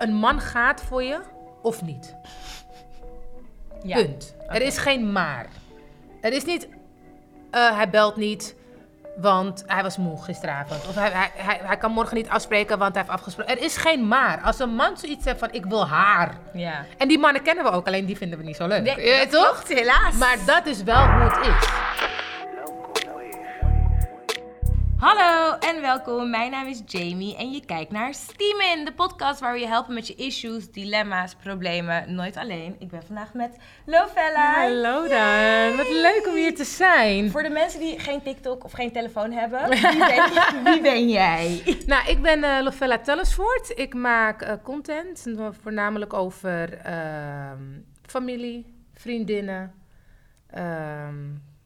een man gaat voor je of niet. Ja. Punt. Er is geen maar. Er is niet, eh, hij belt niet, want hij was moe gisteravond. Of hij, hij, hij, hij kan morgen niet afspreken, want hij heeft afgesproken. Er is geen maar. Als een man zoiets heeft van, ik wil haar. Ja. En die mannen kennen we ook, alleen die vinden we niet zo leuk. Nee, dat toch? klopt, helaas. Maar dat is wel hoe het is. Hallo en welkom. Mijn naam is Jamie en je kijkt naar Steamin, de podcast waar we je helpen met je issues, dilemma's, problemen. Nooit alleen. Ik ben vandaag met Lovella. Hallo dan, wat leuk om hier te zijn. Voor de mensen die geen TikTok of geen telefoon hebben, wie ben, wie ben jij? Nou, ik ben eh Lovella Tellersvoort. Ik maak eh, content, voornamelijk over ehm, familie, vriendinnen, ehm,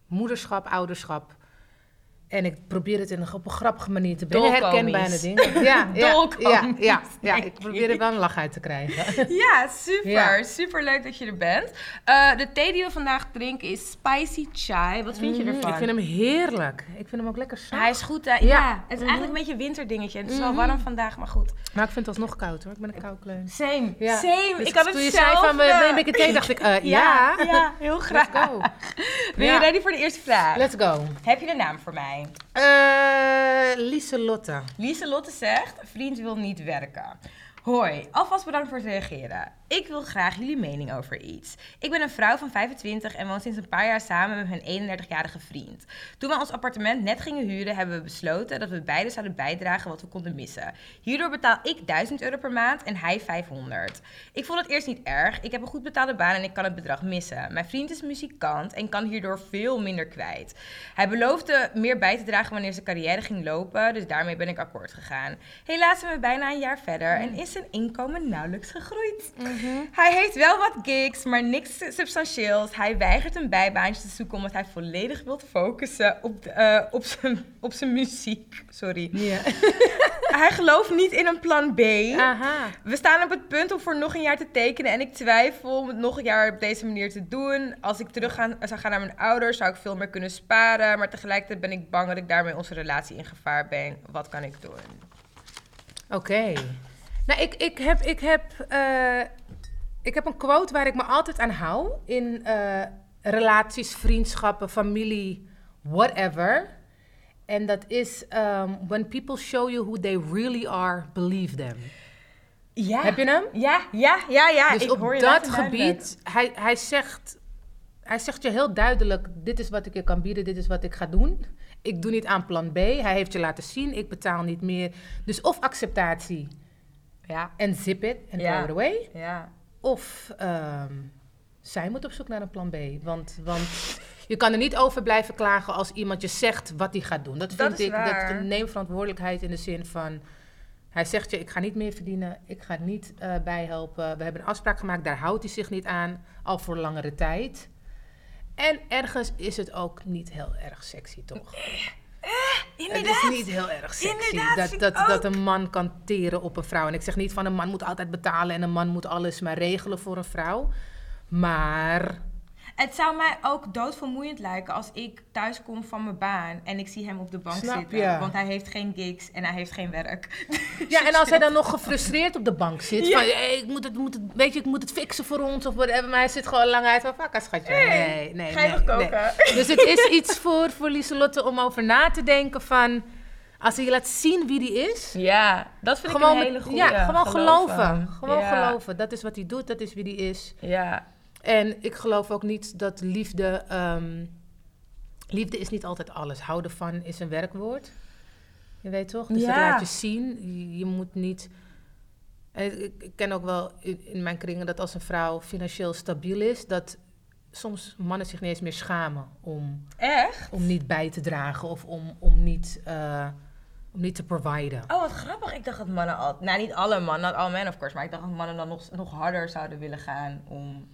moederschap, ouderschap. En ik probeer het in een, op een grappige manier te brengen. Herkenbare dingen. Ja, ja, ja, ja, ja, ik probeer er wel een lach uit te krijgen. Ja, super. Ja. Super leuk dat je er bent. Eh, de thee die we vandaag drinken is spicy chai. Wat vind je ervan? Mhm, Ik vind hem heerlijk. Ik vind hem ook lekker zacht. Hij is goed? Ja. Ja. Het is eigenlijk een beetje een winterdingetje. Het is wel warm vandaag, maar goed. Maar ik vind het alsnog koud hoor. Ik ben een koukleun. Same, Ja. same. Dus ik had het toen je zei van, een beetje thee, dacht ik, eh, ja. ja. heel graag. Let's go. Ben je ready voor de eerste vraag? Let's go. Heb je de naam voor mij? Eh Lieselotte. Lieselotte zegt, vriend wil niet werken. Hoi, alvast bedankt voor het reageren. Ik wil graag jullie mening over iets. Ik ben een vrouw van 25 en woon sinds een paar jaar samen met mijn 31-jarige vriend. Toen we ons appartement net gingen huren, hebben we besloten dat we beide zouden bijdragen wat we konden missen. Hierdoor betaal ik 1000 euro per maand en hij 500. Ik vond het eerst niet erg. Ik heb een goed betaalde baan en ik kan het bedrag missen. Mijn vriend is muzikant en kan hierdoor veel minder kwijt. Hij beloofde meer bij te dragen wanneer zijn carrière ging lopen, dus daarmee ben ik akkoord gegaan. Helaas zijn we bijna een jaar verder en is zijn inkomen nauwelijks gegroeid. Hij heeft wel wat gigs, maar niks substantieels. Hij weigert een bijbaantje te zoeken omdat hij volledig wil focussen op, de- eh, op, zijn, op zijn muziek. Sorry. Hij gelooft niet in een plan B. Aha. We staan op het punt om voor nog een jaar te tekenen en ik twijfel om het nog een jaar op deze manier te doen. Als ik terug gaan, zou gaan naar mijn ouders, zou ik veel meer kunnen sparen, maar tegelijkertijd ben ik bang dat ik daarmee onze relatie in gevaar ben. Wat kan ik doen? Oké. Nou, ik, ik, heb, ik, heb, eh, ik heb een quote waar ik me altijd aan hou. In eh, relaties, vriendschappen, familie, whatever. En dat is... um, when people show you who they really are, believe them. Ja. Heb je hem? Ja, ja, ja, ja. dus ik op hoor je dat gebied, hij, hij, zegt, hij zegt je heel duidelijk: dit is wat ik je kan bieden, dit is wat ik ga doen. Ik doe niet aan plan B. Hij heeft je laten zien, ik betaal niet meer. Dus of acceptatie Ja, en zip it Ja. throw it away. ja. Of ehm, zij moet op zoek naar een plan B. Want, want je kan er niet over blijven klagen als iemand je zegt wat hij gaat doen. Dat vind ik, waar. dat neem verantwoordelijkheid in de zin van... Hij zegt je, ik ga niet meer verdienen, ik ga niet eh, bijhelpen. We hebben een afspraak gemaakt, daar houdt hij zich niet aan, al voor langere tijd. En ergens is het ook niet heel erg sexy, toch? Het is niet heel erg sexy Inderdaad, dat, dat, dat een man kan teren op een vrouw. En ik zeg niet van een man moet altijd betalen en een man moet alles maar regelen voor een vrouw. Maar Het zou mij ook doodvermoeiend lijken als ik thuis kom van mijn baan en ik zie hem op de bank Snap zitten. je? Want hij heeft geen gigs en hij heeft geen werk. ja, en als hij dan nog gefrustreerd op de bank zit, Ja. van hey, ik moet het, moet het, weet je, ik moet het fixen voor ons of whatever, maar hij zit gewoon lang uit van fuck, schatje. Nee, nee, Ga je nee, nog nee. koken? Dus het is iets voor, voor Lieselotte om over na te denken van, als hij je laat zien wie die is, Ja, dat vind gewoon, ik een hele goede. ja, gewoon geloven. Gewoon Ja. geloven. Dat is wat hij doet, dat is wie die is. Ja, En ik geloof ook niet dat liefde. ehm, liefde is niet altijd alles. Houden van is een werkwoord. Je weet toch? Dus dat Ja. laat je zien. Je, je moet niet. en Ik, ik ken ook wel in, in mijn kringen dat als een vrouw financieel stabiel is, dat soms mannen zich niet eens meer schamen om, echt? om niet bij te dragen of om, om, niet, eh, om niet te providen. Oh, wat grappig. Ik dacht dat mannen al... Nou, niet alle mannen, not all men of course. Maar ik dacht dat mannen dan nog, nog harder zouden willen gaan om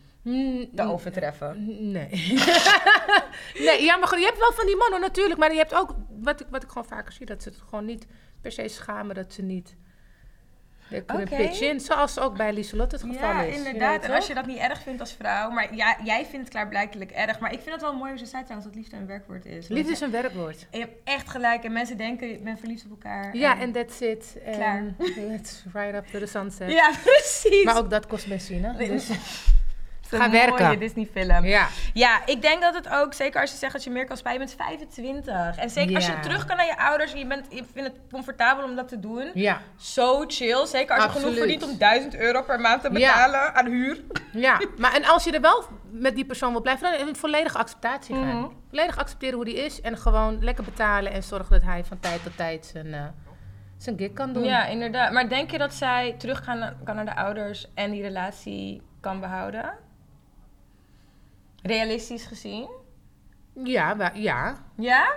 te overtreffen. Nee. nee, ja, maar goed, je hebt wel van die mannen natuurlijk. Maar je hebt ook, wat ik, wat ik gewoon vaker zie, dat ze het gewoon niet per se schamen dat ze niet kunnen Oké. pitch in, zoals ook bij Lieselotte het geval Ja, is. Je inderdaad. En als je dat niet erg vindt als vrouw, maar ja, jij vindt het klaarblijkelijk erg. Maar ik vind het wel mooi hoe ze zei trouwens dat liefde een werkwoord is. Liefde is een werkwoord. Je hebt echt gelijk en mensen denken, ik ben verliefd op elkaar. Ja, en that's it. Klaar. Let's ride up to the sunset. Ja, precies. Maar ook dat kost benzine. Dus, ga mooie werken. Disney film. ja. Ja, ik denk dat het ook, zeker als je zegt dat je meer kan spijten, je bent 25. En zeker als je terug kan naar je ouders en je, bent, je vindt het comfortabel om dat te doen. Ja. Zo chill. Zeker als je genoeg verdient om 1000 euro per maand te Ja. betalen aan huur. ja. Maar en als je er wel met die persoon wil blijven, dan in volledige acceptatie gaan. Mhm. Volledig accepteren hoe die is en gewoon lekker betalen en zorgen dat hij van tijd tot tijd zijn, eh, zijn gig kan doen. Ja, inderdaad. Maar denk je dat zij terug kan naar de ouders en die relatie kan behouden? Realistisch gezien? Ja, ja. Ja?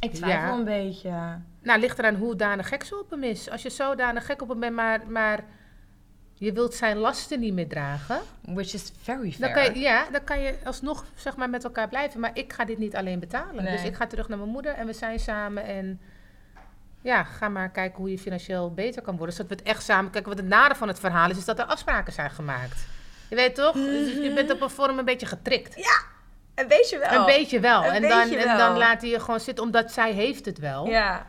Ik twijfel Ja. een beetje. Nou, ligt eraan hoe danig gek ze op hem is. Als je zodanig gek op hem bent, maar, maar je wilt zijn lasten niet meer dragen. Which is very Dan fair. kan je, ja, dan kan je alsnog zeg maar, met elkaar blijven. Maar ik ga dit niet alleen betalen. Nee. Dus ik ga terug naar mijn moeder en we zijn samen. En ja, ga maar kijken hoe je financieel beter kan worden. Zodat we het echt samen... Kijk, wat het nare van het verhaal is, is dat er afspraken zijn gemaakt. Je weet toch? Dus je bent op een vorm een beetje getrikt. Een beetje wel. Een beetje wel. Een en, dan, beetje en wel. dan laat hij je gewoon zitten, omdat zij heeft het wel. Ja.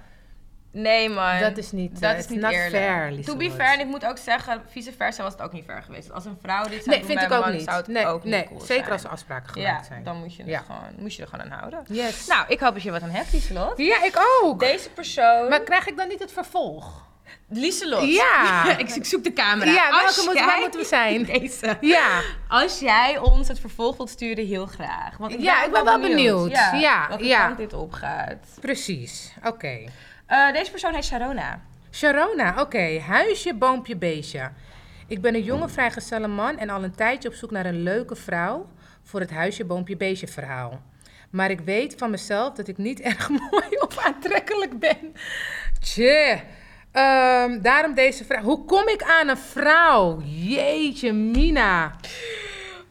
Nee, man. Dat is niet, Dat eh, is niet eerlijk. fair, To be fair, en ik moet ook zeggen, vice versa was het ook niet fair geweest. Als een vrouw dit zou Nee, doen vind bij ik ook man, niet. zou het Nee, ook niet cool zeker zijn. als er afspraken Ja, gemaakt zijn. dan moet je, het Ja. gewoon, moet je er gewoon aan houden. Yes. Nou, ik hoop dat je wat aan hebt, Lieselot. ja, ik ook. Deze persoon... Maar krijg ik dan niet het vervolg? Lieselot. Ja. ik, ik zoek de camera. Ja, Als welke moet, waar jij- moeten we zijn? Deze. Ja, Als jij ons het vervolg wilt sturen, heel graag. Want ik Ja, ben, ik ben wel benieuwd. Ja, Ja, welke ja. kant dit opgaat. precies. Oké. Eh, deze persoon heet Sharona. Sharona, oké. Huisje, boompje, beestje. Ik ben een jonge vrijgezelle man en al een tijdje op zoek naar een leuke vrouw voor het huisje, boompje, beestje verhaal. Maar ik weet van mezelf dat ik niet erg mooi of aantrekkelijk ben. Tje. Ehm, daarom deze vraag. Hoe kom ik aan een vrouw? Jeetje, Mina.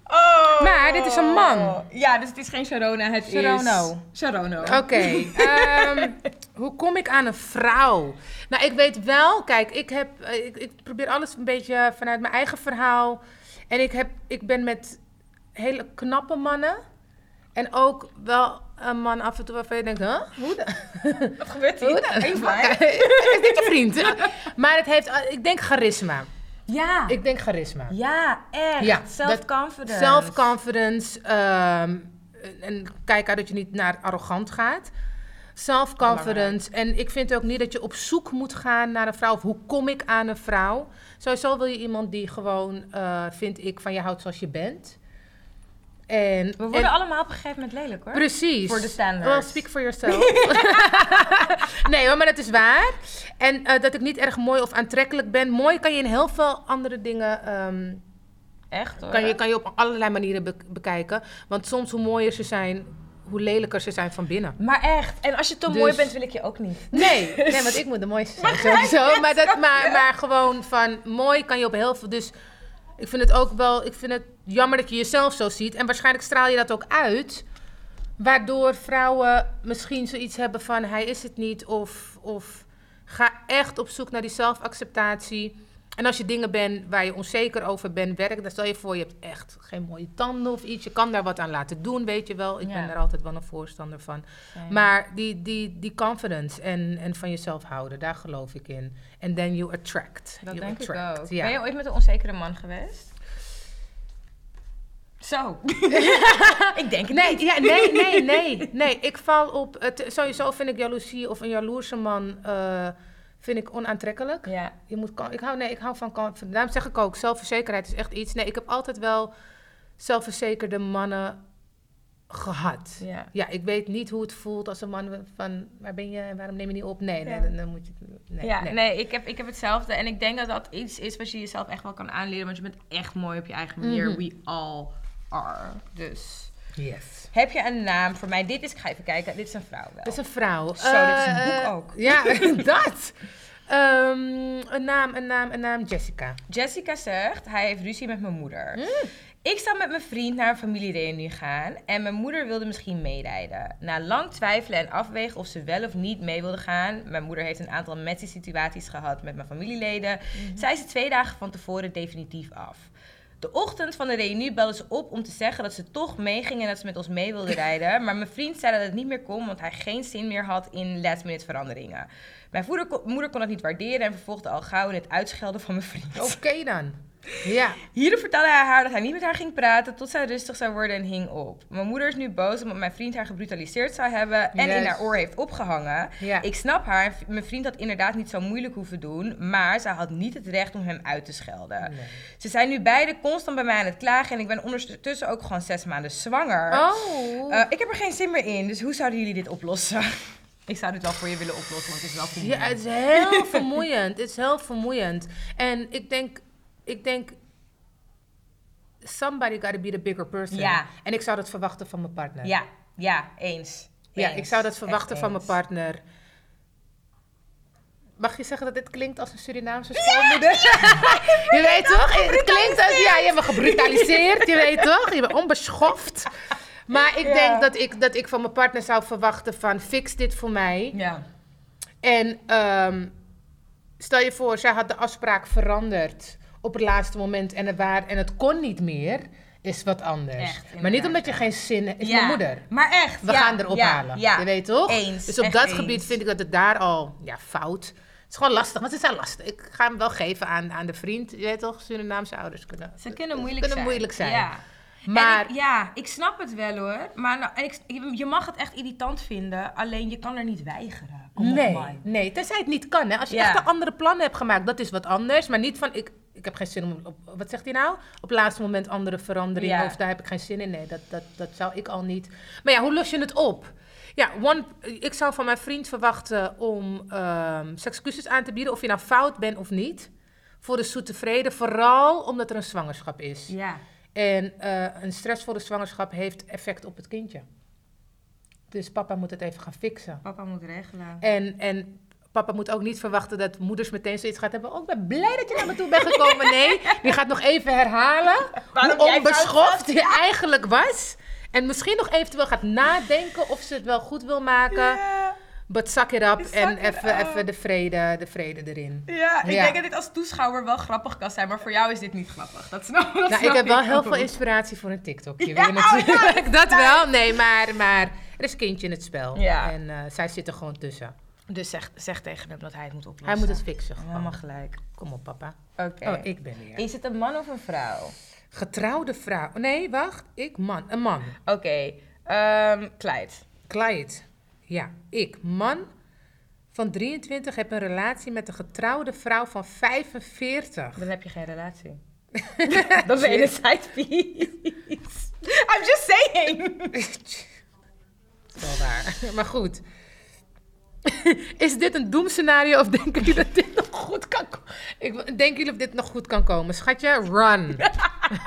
Oh. Maar dit is een man. Ja, dus het is geen Sharona, het Sharono. is... Sharono. Oké. ehm, hoe kom ik aan een vrouw? Nou, ik weet wel, kijk, ik, heb, eh, ik, ik probeer alles een beetje vanuit mijn eigen verhaal. En ik, heb, ik ben met hele knappe mannen. En ook wel een man af en toe waarvan je denkt, huh? Hoe dan? Wat gebeurt Hoe hier? Even is dit je vriend? Maar het heeft, eh, ik denk charisma. Ja. Ik denk charisma. Ja, echt. Ja, Self-confidence. Self-confidence. ehm, en kijk uit dat je niet naar arrogant gaat. Self-confidence. En ik vind ook niet dat je op zoek moet gaan naar een vrouw. Of hoe kom ik aan een vrouw? Sowieso wil je iemand die gewoon, eh, vind ik, van je houdt zoals je bent. En, We worden en- allemaal op een gegeven moment lelijk, hoor. Precies. Voor de standards. Well, speak for yourself. nee hoor, maar dat is waar. En eh, dat ik niet erg mooi of aantrekkelijk ben. Mooi kan je in heel veel andere dingen... ehm, Echt, hoor. kan je, kan je op allerlei manieren be- bekijken. Want soms hoe mooier ze zijn, hoe lelijker ze zijn van binnen. Maar echt. En als je te Dus- mooi bent, wil ik je ook niet. Nee, nee want ik moet de mooiste zijn sowieso. Maar, dat, maar, maar gewoon van mooi kan je op heel veel... Dus ik vind het ook wel... Ik vind het jammer dat je jezelf zo ziet. En waarschijnlijk straal je dat ook uit. Waardoor vrouwen misschien zoiets hebben van... Hij is het niet. Of, of ga echt op zoek naar die zelfacceptatie. En als je dingen bent waar je onzeker over bent, werk, dan stel je voor, je hebt echt geen mooie tanden of iets. Je kan daar wat aan laten doen, weet je wel. Ik Ja. ben daar altijd wel een voorstander van. Maar die, die, die confidence en, en van jezelf houden, daar geloof ik in. En then you attract. Dat You denk attract, ik ook. Ja. Ben je ooit met een onzekere man geweest? Zo. ik denk het Nee, niet. ja, nee, nee, nee, nee. Ik val op... Het, sowieso vind ik jaloezie of een jaloerse man... eh, vind ik onaantrekkelijk. Ja. Je moet, ik, hou, nee, ik hou van confidence. Daarom zeg ik ook, zelfverzekerheid is echt iets. Nee, ik heb altijd wel zelfverzekerde mannen gehad. Ja. Ja, ik weet niet hoe het voelt als een man van... Waar ben je en waarom neem je niet op? Nee, nee, Ja. dan, dan moet je... Nee, ja, nee. nee, ik, heb, ik heb hetzelfde. En ik denk dat dat iets is wat je jezelf echt wel kan aanleren. Want je bent echt mooi op je eigen manier. Mhm. We all are. Dus Yes. heb je een naam voor mij? Dit is, ik ga even kijken. Dit is een vrouw wel. Dat is een vrouw. Zo, dit is een Eh, boek ook. Ja, dat. Ehm, een naam, een naam, een naam. Jessica. Jessica zegt, hij heeft ruzie met mijn moeder. Mm. Ik zou met mijn vriend naar een familiereunie gaan en mijn moeder wilde misschien meerijden. Na lang twijfelen en afwegen of ze wel of niet mee wilde gaan, mijn moeder heeft een aantal messy situaties gehad met mijn familieleden, zei ze twee dagen van tevoren definitief af. De ochtend van de reunie belde ze op om te zeggen dat ze toch meeging en dat ze met ons mee wilde rijden. Maar mijn vriend zei dat het niet meer kon, want hij geen zin meer had in last minute veranderingen. Mijn kon- moeder kon het niet waarderen en vervolgde al gauw in het uitschelden van mijn vriend. Oké dan. Ja. Hierop vertelde hij haar dat hij niet met haar ging praten tot zij rustig zou worden en hing op. Mijn moeder is nu boos omdat mijn vriend haar gebrutaliseerd zou hebben en in haar oor heeft opgehangen. Ja. Ik snap haar, mijn vriend had inderdaad niet zo moeilijk hoeven doen, maar zij had niet het recht om hem uit te schelden. Nee. Ze zijn nu beide constant bij mij aan het klagen en ik ben ondertussen ook gewoon zes maanden zwanger. Oh. Eh, ik heb er geen zin meer in, dus hoe zouden jullie dit oplossen? ik zou dit wel voor je willen oplossen, want het is wel vermoeiend. Ja, het is heel vermoeiend. Het is heel vermoeiend. En ik denk, ik denk, somebody gotta be the bigger person. Ja. En ik zou dat verwachten van mijn partner. ja, ja, eens. Ja, Eens. ik zou dat Echt verwachten van mijn partner. Mag je zeggen dat dit klinkt als een Surinaamse schoonmoeder? je weet toch? Het klinkt als, ja, je bent gebrutaliseerd, je weet toch? Je bent onbeschoft. Maar ik Ja. denk dat ik, dat ik van mijn partner zou verwachten van, fix dit voor mij. Ja. En ehm, stel je voor, zij had de afspraak veranderd op het laatste moment en het, waar, en het kon niet meer, is wat anders. Echt, maar niet omdat je geen zin hebt, is Ja, mijn moeder. Maar echt. We ja, gaan erop ja, halen. Je weet toch? Eens, Dus op dat eens. gebied vind ik dat het daar al ja, fout. Het is gewoon lastig, want het is wel lastig. Ik ga hem wel geven aan, aan de vriend. Je weet toch, Surinaamse ouders kunnen. Ze kunnen moeilijk kunnen zijn. moeilijk zijn. Ja. Maar ik- ja, ik snap het wel hoor. Maar nou, en ik, je- je mag het echt irritant vinden, alleen je kan er niet weigeren. Kom op, nee, man. nee, tenzij het niet kan. Hè. Als je echt een andere plannen hebt gemaakt, dat is wat anders. Maar niet van, ik, ik heb geen zin om, op, wat zegt hij nou? Op het laatste moment andere veranderingen Ja. of daar heb ik geen zin in. Nee, dat, dat, dat zou ik al niet. Maar ja, hoe los je het op? Ja, one, ik zou van mijn vriend verwachten om ehm excuses aan te bieden, of je nou fout bent of niet. Voor de zoete vrede, vooral omdat er een zwangerschap is. Ja. En eh, een stressvolle zwangerschap heeft effect op het kindje. Dus papa moet het even gaan fixen. Papa moet regelen. En, en papa moet ook niet verwachten dat moeders meteen zoiets gaat hebben. Oh, ik ben blij dat je naar me toe bent gekomen. Nee, die gaat nog even herhalen Waarom hoe onbeschoft je eigenlijk was. En misschien nog eventueel gaat nadenken of ze het wel goed wil maken. But suck it up Suck en even, de, vrede, de vrede erin. Ja, ik Ja. denk dat dit als toeschouwer wel grappig kan zijn, maar voor jou is dit niet grappig. Dat snap, dat Nou, snap ik heb wel heel veel inspiratie voor een TikTokje. Ja, oh, natuurlijk. ja, dat wel. Nee, maar, maar er is een kindje in het spel. En eh, zij zit er gewoon tussen. Dus zeg, zeg tegen hem dat hij het moet oplossen. Hij moet het fixen. gewoon. Helemaal gelijk. Kom op, papa. Oké. Oh, ik ben weer. Is het een man of een vrouw? Getrouwde vrouw. Nee, wacht. Ik, man. Een man. Oké. Clyde. Clyde. Ja, ik, man van 23, heb een relatie met een getrouwde vrouw van 45. Dan heb je geen relatie. Dan ben je een side piece. I'm just saying. Wel waar. Maar goed. Is dit een doemscenario of denken jullie dat dit nog goed kan komen? Ik, denken jullie of dit nog goed kan komen? Schatje, run.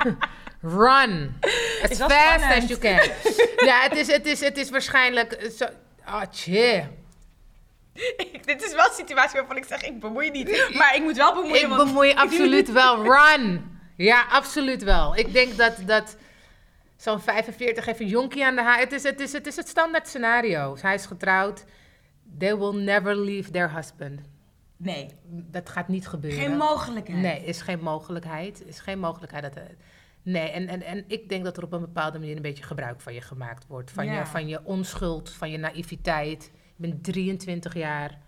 run. As fast spannend. as you can. Ja, het is, het is, het is waarschijnlijk zo... Ah, tje. Dit is wel een situatie waarvan ik zeg, ik bemoei niet. Maar ik moet wel bemoeien. Ik bemoei absoluut wel. Run. Ja, absoluut wel. Ik denk dat, dat zo'n 45 heeft een jonkie aan de haak. Het is het, is, het is het standaard scenario. Hij is getrouwd. They will never leave their husband. Nee, Dat gaat niet gebeuren. geen mogelijkheid. Nee, is geen mogelijkheid. Is geen mogelijkheid dat. Nee, en, en, en ik denk dat er op een bepaalde manier een beetje gebruik van je gemaakt wordt. Van, Ja. je, van je onschuld, van je naïviteit. Je bent 23 jaar.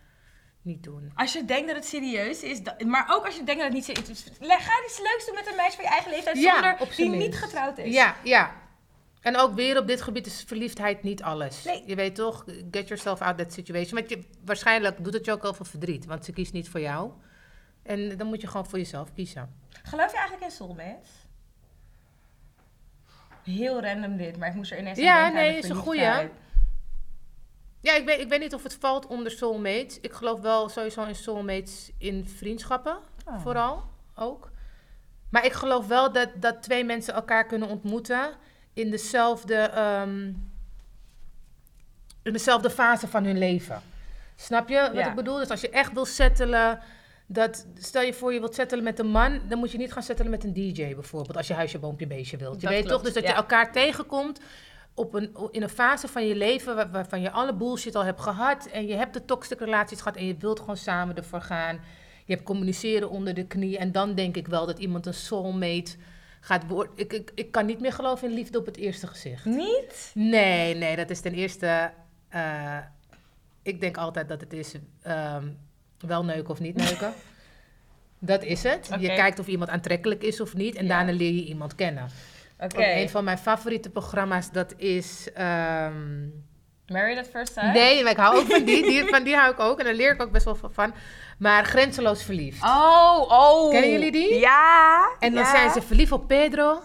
Niet doen. Als je denkt dat het serieus is, maar ook als je denkt dat het niet serieus is. Ga iets leuks doen met een meisje van je eigen leeftijd Ja, zonder die niet getrouwd is. Ja, ja. En ook weer op dit gebied is verliefdheid niet alles. Nee. Je weet toch, get yourself out that situation. Want je, waarschijnlijk doet het je ook wel veel verdriet, want ze kiest niet voor jou. En dan moet je gewoon voor jezelf kiezen. Geloof je eigenlijk in soulmates? Heel random dit, maar ik moest er ineens Ja, aan aan nee, is een verliefdheid. Ja, ik weet, ik weet niet of het valt onder soulmates. Ik geloof wel sowieso in soulmates in vriendschappen, Oh. vooral ook. Maar ik geloof wel dat, dat twee mensen elkaar kunnen ontmoeten in dezelfde, ehm, in dezelfde fase van hun leven. Snap je wat Ja. ik bedoel? Dus als je echt wil settelen, dat stel je voor je wilt settelen met een man, dan moet je niet gaan settelen met een DJ bijvoorbeeld, als je huisje, boompje, beestje wilt. Je Dat weet klopt, toch dus dat ja. je elkaar tegenkomt op een, in een fase van je leven waar- waarvan je alle bullshit al hebt gehad en je hebt de toxic relaties gehad en je wilt gewoon samen ervoor gaan. Je hebt communiceren onder de knie en dan denk ik wel dat iemand een soulmate gaat. Ik, ik, ik kan niet meer geloven in liefde op het eerste gezicht. Niet? Nee, nee, dat is ten eerste. eh, ik denk altijd dat het is ehm, wel neuken of niet neuken. dat is het. Je kijkt of iemand aantrekkelijk is of niet. En Ja. daarna leer je iemand kennen. Oké. Een van mijn favoriete programma's, dat is. ehm, Married at first sight? nee, maar ik hou ook van die. die. Van die hou ik ook. En daar leer ik ook best wel van. Maar grenzeloos verliefd. Oh, oh. Kennen jullie die? Ja. En dan ja. zijn ze verliefd op Pedro.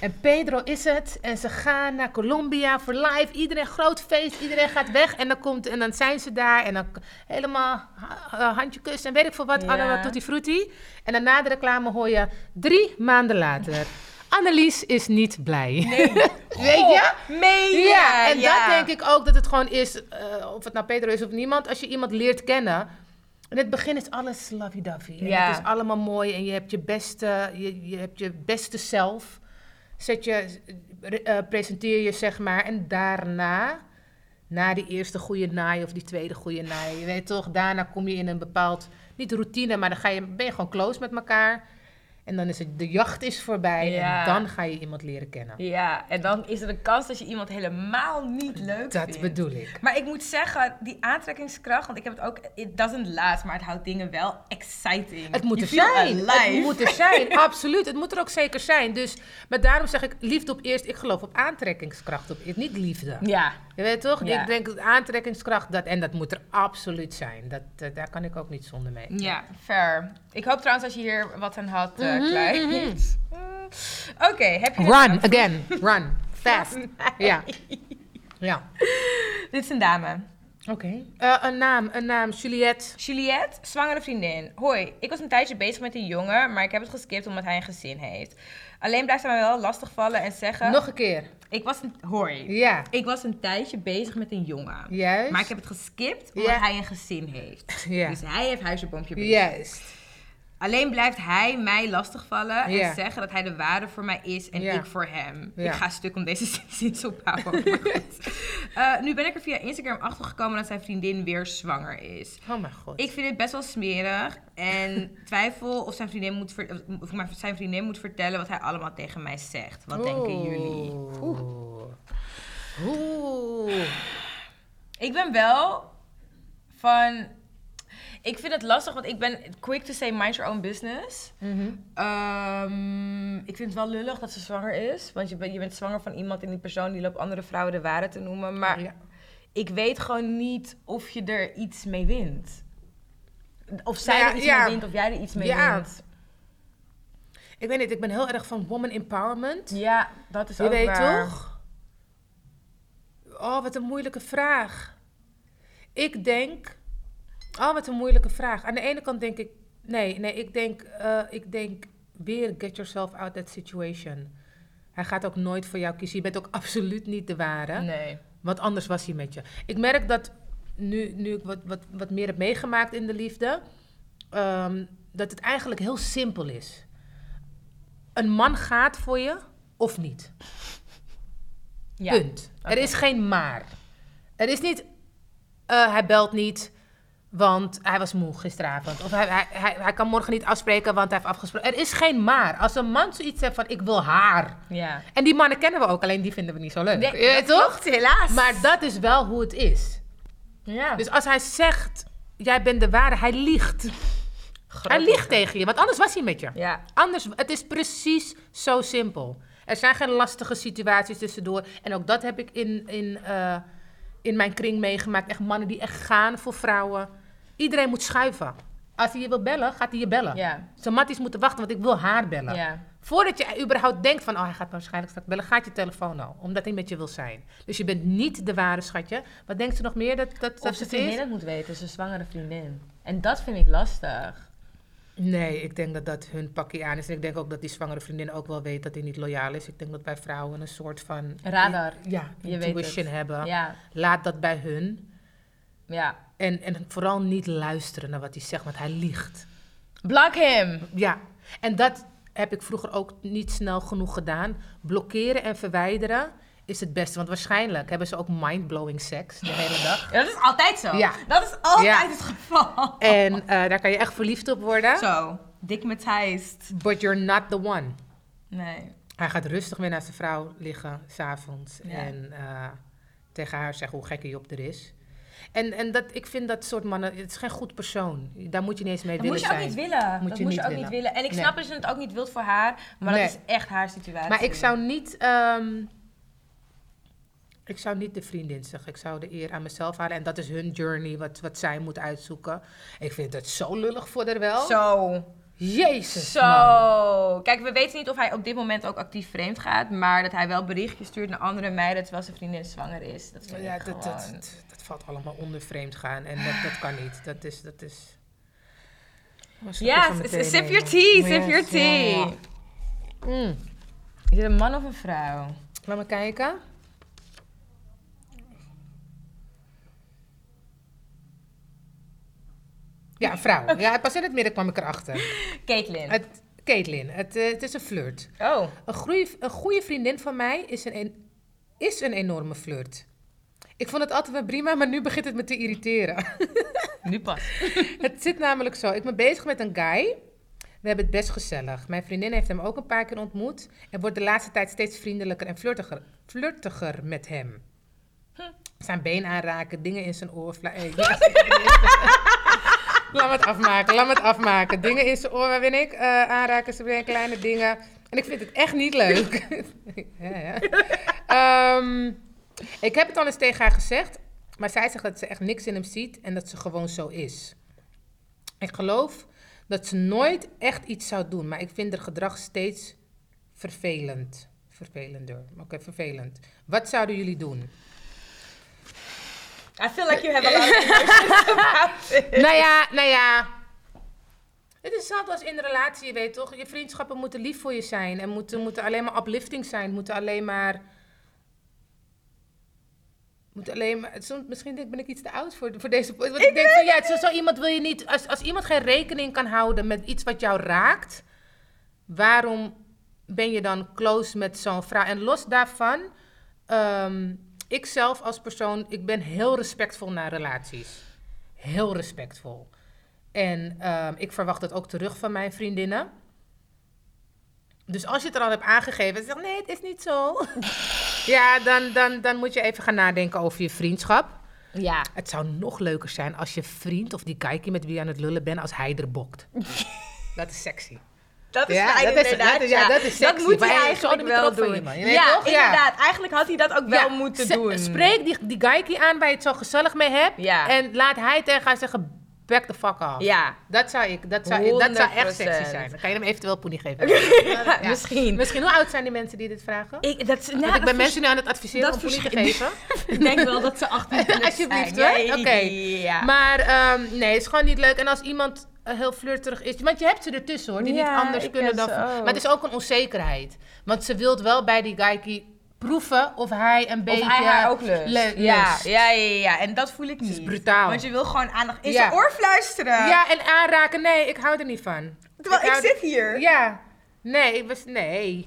En Pedro is het. En ze gaan naar Colombia voor live. Iedereen groot feest. Iedereen gaat weg. En dan, komt, en dan zijn ze daar. En dan helemaal uh, handje kussen. En weet ik veel wat. Ja. Allemaal tutti frutti. En dan na de reclame hoor je drie maanden later. Annelies is niet blij. Nee. Weet je? Meen? Ja, en Ja. dat denk ik ook dat het gewoon is, eh, of het nou Pedro is of niemand, als je iemand leert kennen. In het begin is alles lovey-dovey. Ja. Het is allemaal mooi en je hebt je beste, je, je, hebt je beste zelf. Zet je, eh, presenteer je, zeg maar. En daarna, na die eerste goede naai of die tweede goede naai, je weet toch, daarna kom je in een bepaald, niet routine, maar dan ga je, ben je gewoon close met elkaar. En dan is het, de jacht is voorbij Ja. en dan ga je iemand leren kennen. Ja, en dan is er een kans dat je iemand helemaal niet leuk Dat vindt. bedoel ik. Maar ik moet zeggen, die aantrekkingskracht, want ik heb het ook, it doesn't last, maar het houdt dingen wel exciting. Het moet er zijn. alive. Het moet er zijn, absoluut. Het moet er ook zeker zijn. Dus, maar daarom zeg ik liefde op eerst. Ik geloof op aantrekkingskracht op eerst, niet liefde. Ja, Je weet toch? Ja. Ik denk dat aantrekkingskracht, dat, en dat moet er absoluut zijn. Dat, eh, daar kan ik ook niet zonder mee. ja, fair. Ik hoop trouwens dat je hier wat aan had, mhm. Mm. Oké, heb je... Run again. Run. Fast. Ja. Ja. Dit is een dame. Oké. Eh, een naam, een naam. Juliette. Juliette, zwangere vriendin. Hoi, ik was een tijdje bezig met een jongen, maar ik heb het geskipt omdat hij een gezin heeft. Alleen blijft hij me wel lastig vallen en zeggen... Nog een keer. Ik was een... Hoi. Ja. Ik was een tijdje bezig met een jongen. Juist. Maar ik heb het geskipt omdat Ja. hij een gezin heeft. Ja. Dus hij heeft huisje, boompje. Juist. Alleen blijft hij mij lastigvallen en zeggen dat hij de waarde voor mij is en ik voor hem. Ik ga stuk om deze maar goed. Eh, nu ben ik er via Instagram achter gekomen dat zijn vriendin weer zwanger is. Oh mijn god. Ik vind dit best wel smerig en twijfel of zijn vriendin moet, ver- of maar zijn vriendin moet vertellen wat hij allemaal tegen mij zegt. Wat denken jullie? Oeh. Oeh. Ik ben wel van. Ik vind het lastig, want ik ben quick to say mind your own business. Mhm. Ehm, ik vind het wel lullig dat ze zwanger is. Want je, bent je bent zwanger van iemand en die persoon die loopt andere vrouwen de waarheid te noemen. Maar Ja. ik weet gewoon niet of je er iets mee wint. Of zij Nou ja, er iets ja. mee wint, of jij er iets mee Ja. wint. Ik weet niet, ik ben heel erg van woman empowerment. Ja, dat is Je ook weet waar. toch? Oh, wat een moeilijke vraag. Ik denk. Oh, wat een moeilijke vraag. Aan de ene kant denk ik. Nee, nee, ik denk, eh, ik denk weer get yourself out that situation. Hij gaat ook nooit voor jou kiezen. Je bent ook absoluut niet de ware. Nee. Want anders was hij met je. Ik merk dat nu, nu ik wat, wat, wat meer heb meegemaakt in de liefde, ehm, dat het eigenlijk heel simpel is. Een man gaat voor je of niet. Ja. Punt. Er is geen maar. Er is niet, eh, hij belt niet, want hij was moe gisteravond. Of hij, hij, hij, hij kan morgen niet afspreken, want hij heeft afgesproken. Er is geen maar. Als een man zoiets heeft van, ik wil haar. Ja. En die mannen kennen we ook, alleen die vinden we niet zo leuk. Nee, toch? klopt, helaas. Maar dat is wel hoe het is. ja. Dus als hij zegt, jij bent de ware, hij liegt. Groot hij liegt tegen je, want anders was hij met je. Ja. Anders, het is precies zo simpel. Er zijn geen lastige situaties tussendoor. En ook dat heb ik in, in, eh, in mijn kring meegemaakt. Echt mannen die echt gaan voor vrouwen. Iedereen moet schuiven. Als hij je wil bellen, gaat hij je bellen. Ja. Zijn matties moeten wachten, want ik wil haar bellen. Ja. Voordat je überhaupt denkt van, oh, hij gaat waarschijnlijk straks bellen, gaat je telefoon al. Omdat hij met je wil zijn. Dus je bent niet de ware schatje. Wat denkt ze nog meer dat, dat, Of dat is? vriendin het moet weten, zijn zwangere vriendin. En dat vind ik lastig. Nee, ik denk dat dat hun pakje aan is. En ik denk ook dat die zwangere vriendin ook wel weet dat hij niet loyaal is. Ik denk dat wij vrouwen een soort van... Radar. Ja, Je weet intuition het. hebben. Ja. Laat dat bij hun. Ja. En, en vooral niet luisteren naar wat hij zegt, want hij liegt. Block him. Ja, en dat heb ik vroeger ook niet snel genoeg gedaan. Blokkeren en verwijderen is het beste. Want waarschijnlijk hebben ze ook mind-blowing seks de hele dag. Ja, dat is altijd zo. Ja. Dat is altijd Ja. het geval. En eh, daar kan je echt verliefd op worden. Zo, digmatized. But you're not the one. Nee. Hij gaat rustig weer naar zijn vrouw liggen, s'avonds. Ja. En eh, tegen haar zeggen hoe gek hij op er is. En, en dat, ik vind dat soort mannen, het is geen goed persoon. Daar moet je niet eens mee Dat willen moet je ook zijn. niet willen. Moet dat je moet je ook willen. niet willen. En ik Nee. snap dat je het ook niet wilt voor haar, maar Nee. dat is echt haar situatie. Maar ik zou niet. ehm, ik zou niet de vriendin zeggen. Ik zou de eer aan mezelf halen. En dat is hun journey, wat, wat zij moet uitzoeken. Ik vind het zo lullig voor haar wel. Zo. Jezus. man. Zo. Kijk, we weten niet of hij op dit moment ook actief vreemd gaat, maar dat hij wel berichtjes stuurt naar andere meiden terwijl zijn vriendin zwanger is. Dat Ja, dat, gewoon... dat, dat, dat valt allemaal onder vreemd gaan. En dat, dat kan niet. Dat is. Dat is... Oh, Ja, meteen sip your tea, sip your Yes, tea. Mm. Is het een man of een vrouw? Laat me kijken. Ja, vrouw. Ja, pas in het midden kwam ik erachter. Caitlyn. Het, Caitlin, het, eh, het is een flirt. Oh. Een, goeie, een goede vriendin van mij is een, is een enorme flirt. Ik vond het altijd wel prima, maar nu begint het me te irriteren. Nu pas. het zit namelijk zo. Ik ben bezig met een guy. We hebben het best gezellig. Mijn vriendin heeft hem ook een paar keer ontmoet. En wordt de laatste tijd steeds vriendelijker en flirtiger, flirtiger met hem. Zijn been aanraken, dingen in zijn oor. eh, ja, laat me het afmaken, laat me het afmaken. Dingen in zijn oor, waar ben ik? Eh, aanraken, zijn been, kleine dingen. En ik vind het echt niet leuk. ja, ja. Ehm, ik heb het al eens tegen haar gezegd. Maar zij zegt dat ze echt niks in hem ziet en dat ze gewoon zo is. Ik geloof dat ze nooit echt iets zou doen, maar ik vind haar gedrag steeds vervelend. Vervelender. Oké, vervelend. Wat zouden jullie doen? I feel like you have a lot of emotions about it. nou ja, nou ja. Het is hetzelfde als in een relatie, je weet toch? Je vriendschappen moeten lief voor je zijn en moeten, moeten alleen maar uplifting zijn. Moeten alleen maar. Moeten alleen maar. Soms, misschien denk, ben ik iets te oud voor, voor deze. Want ik, denk van ja, zo, zo iemand wil je niet. Als, als iemand geen rekening kan houden met iets wat jou raakt, waarom ben je dan close met zo'n vrouw? En los daarvan, ehm, ik zelf als persoon, ik ben heel respectvol naar relaties. Heel respectvol. En ehm, ik verwacht dat ook terug van mijn vriendinnen. Dus als je het er al hebt aangegeven en zegt nee, het is niet zo. ja, dan, dan, dan moet je even gaan nadenken over je vriendschap. Ja. Het zou nog leuker zijn als je vriend of die kijkie met wie je aan het lullen bent, als hij er bokt. dat is sexy. Dat is Ja, fijn dat is- dat ja, dat is sexy. moet Maar hij eigenlijk wel doen. je. Je ja, toch? Ja. inderdaad. Eigenlijk had hij dat ook wel moeten ze- doen. Spreek die, die geikie aan waar je het zo gezellig mee hebt. En laat hij tegen haar zeggen, back the fuck off. Ja. Dat zou, ik, dat, zou, dat zou echt sexy 100%. zijn. Dan kan je hem eventueel poenie geven. Ja. Misschien. Misschien, hoe oud zijn die mensen die dit vragen? Ik, dat, nou, Want ik ben dat mensen nu aan het adviseren dat om poenie te geven. Ik denk wel dat ze 18 kunnen Alsjeblieft, zijn. hoor. Oké. Ja. Maar ehm, nee, het is gewoon niet leuk. En als iemand heel flirterig is... Want je hebt ze ertussen hoor, die Ja, niet anders kunnen dan... ook. Maar het is ook een onzekerheid. Want ze wil wel bij die geikie proeven of hij een beetje... Of hij haar ook lust. le- ja, ja, ja, ja. En dat voel ik niet. is brutaal. Want je wil gewoon aandacht in Ja. zijn oor fluisteren. Ja, en aanraken, nee, ik hou er niet van. Terwijl ik, zit hier. Ja. Nee, ik was... Nee.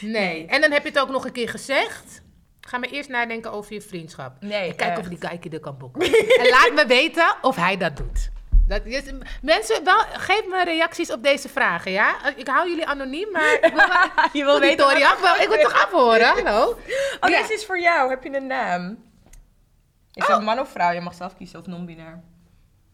Nee. En dan heb je het ook nog een keer gezegd. Ga maar eerst nadenken over je vriendschap. Nee, en kijk echt. of die kijkje er kan boeken. en laat me weten of hij dat doet. Dat is, mensen, wel, geef me reacties op deze vragen, ja? Ik hou jullie anoniem, maar ik wil, wel- Je wil weten ik wil toch afhoren, hallo? Oh, Ja. deze is voor jou. Heb je een naam? Is het man of vrouw? Je mag zelf kiezen of non-binair.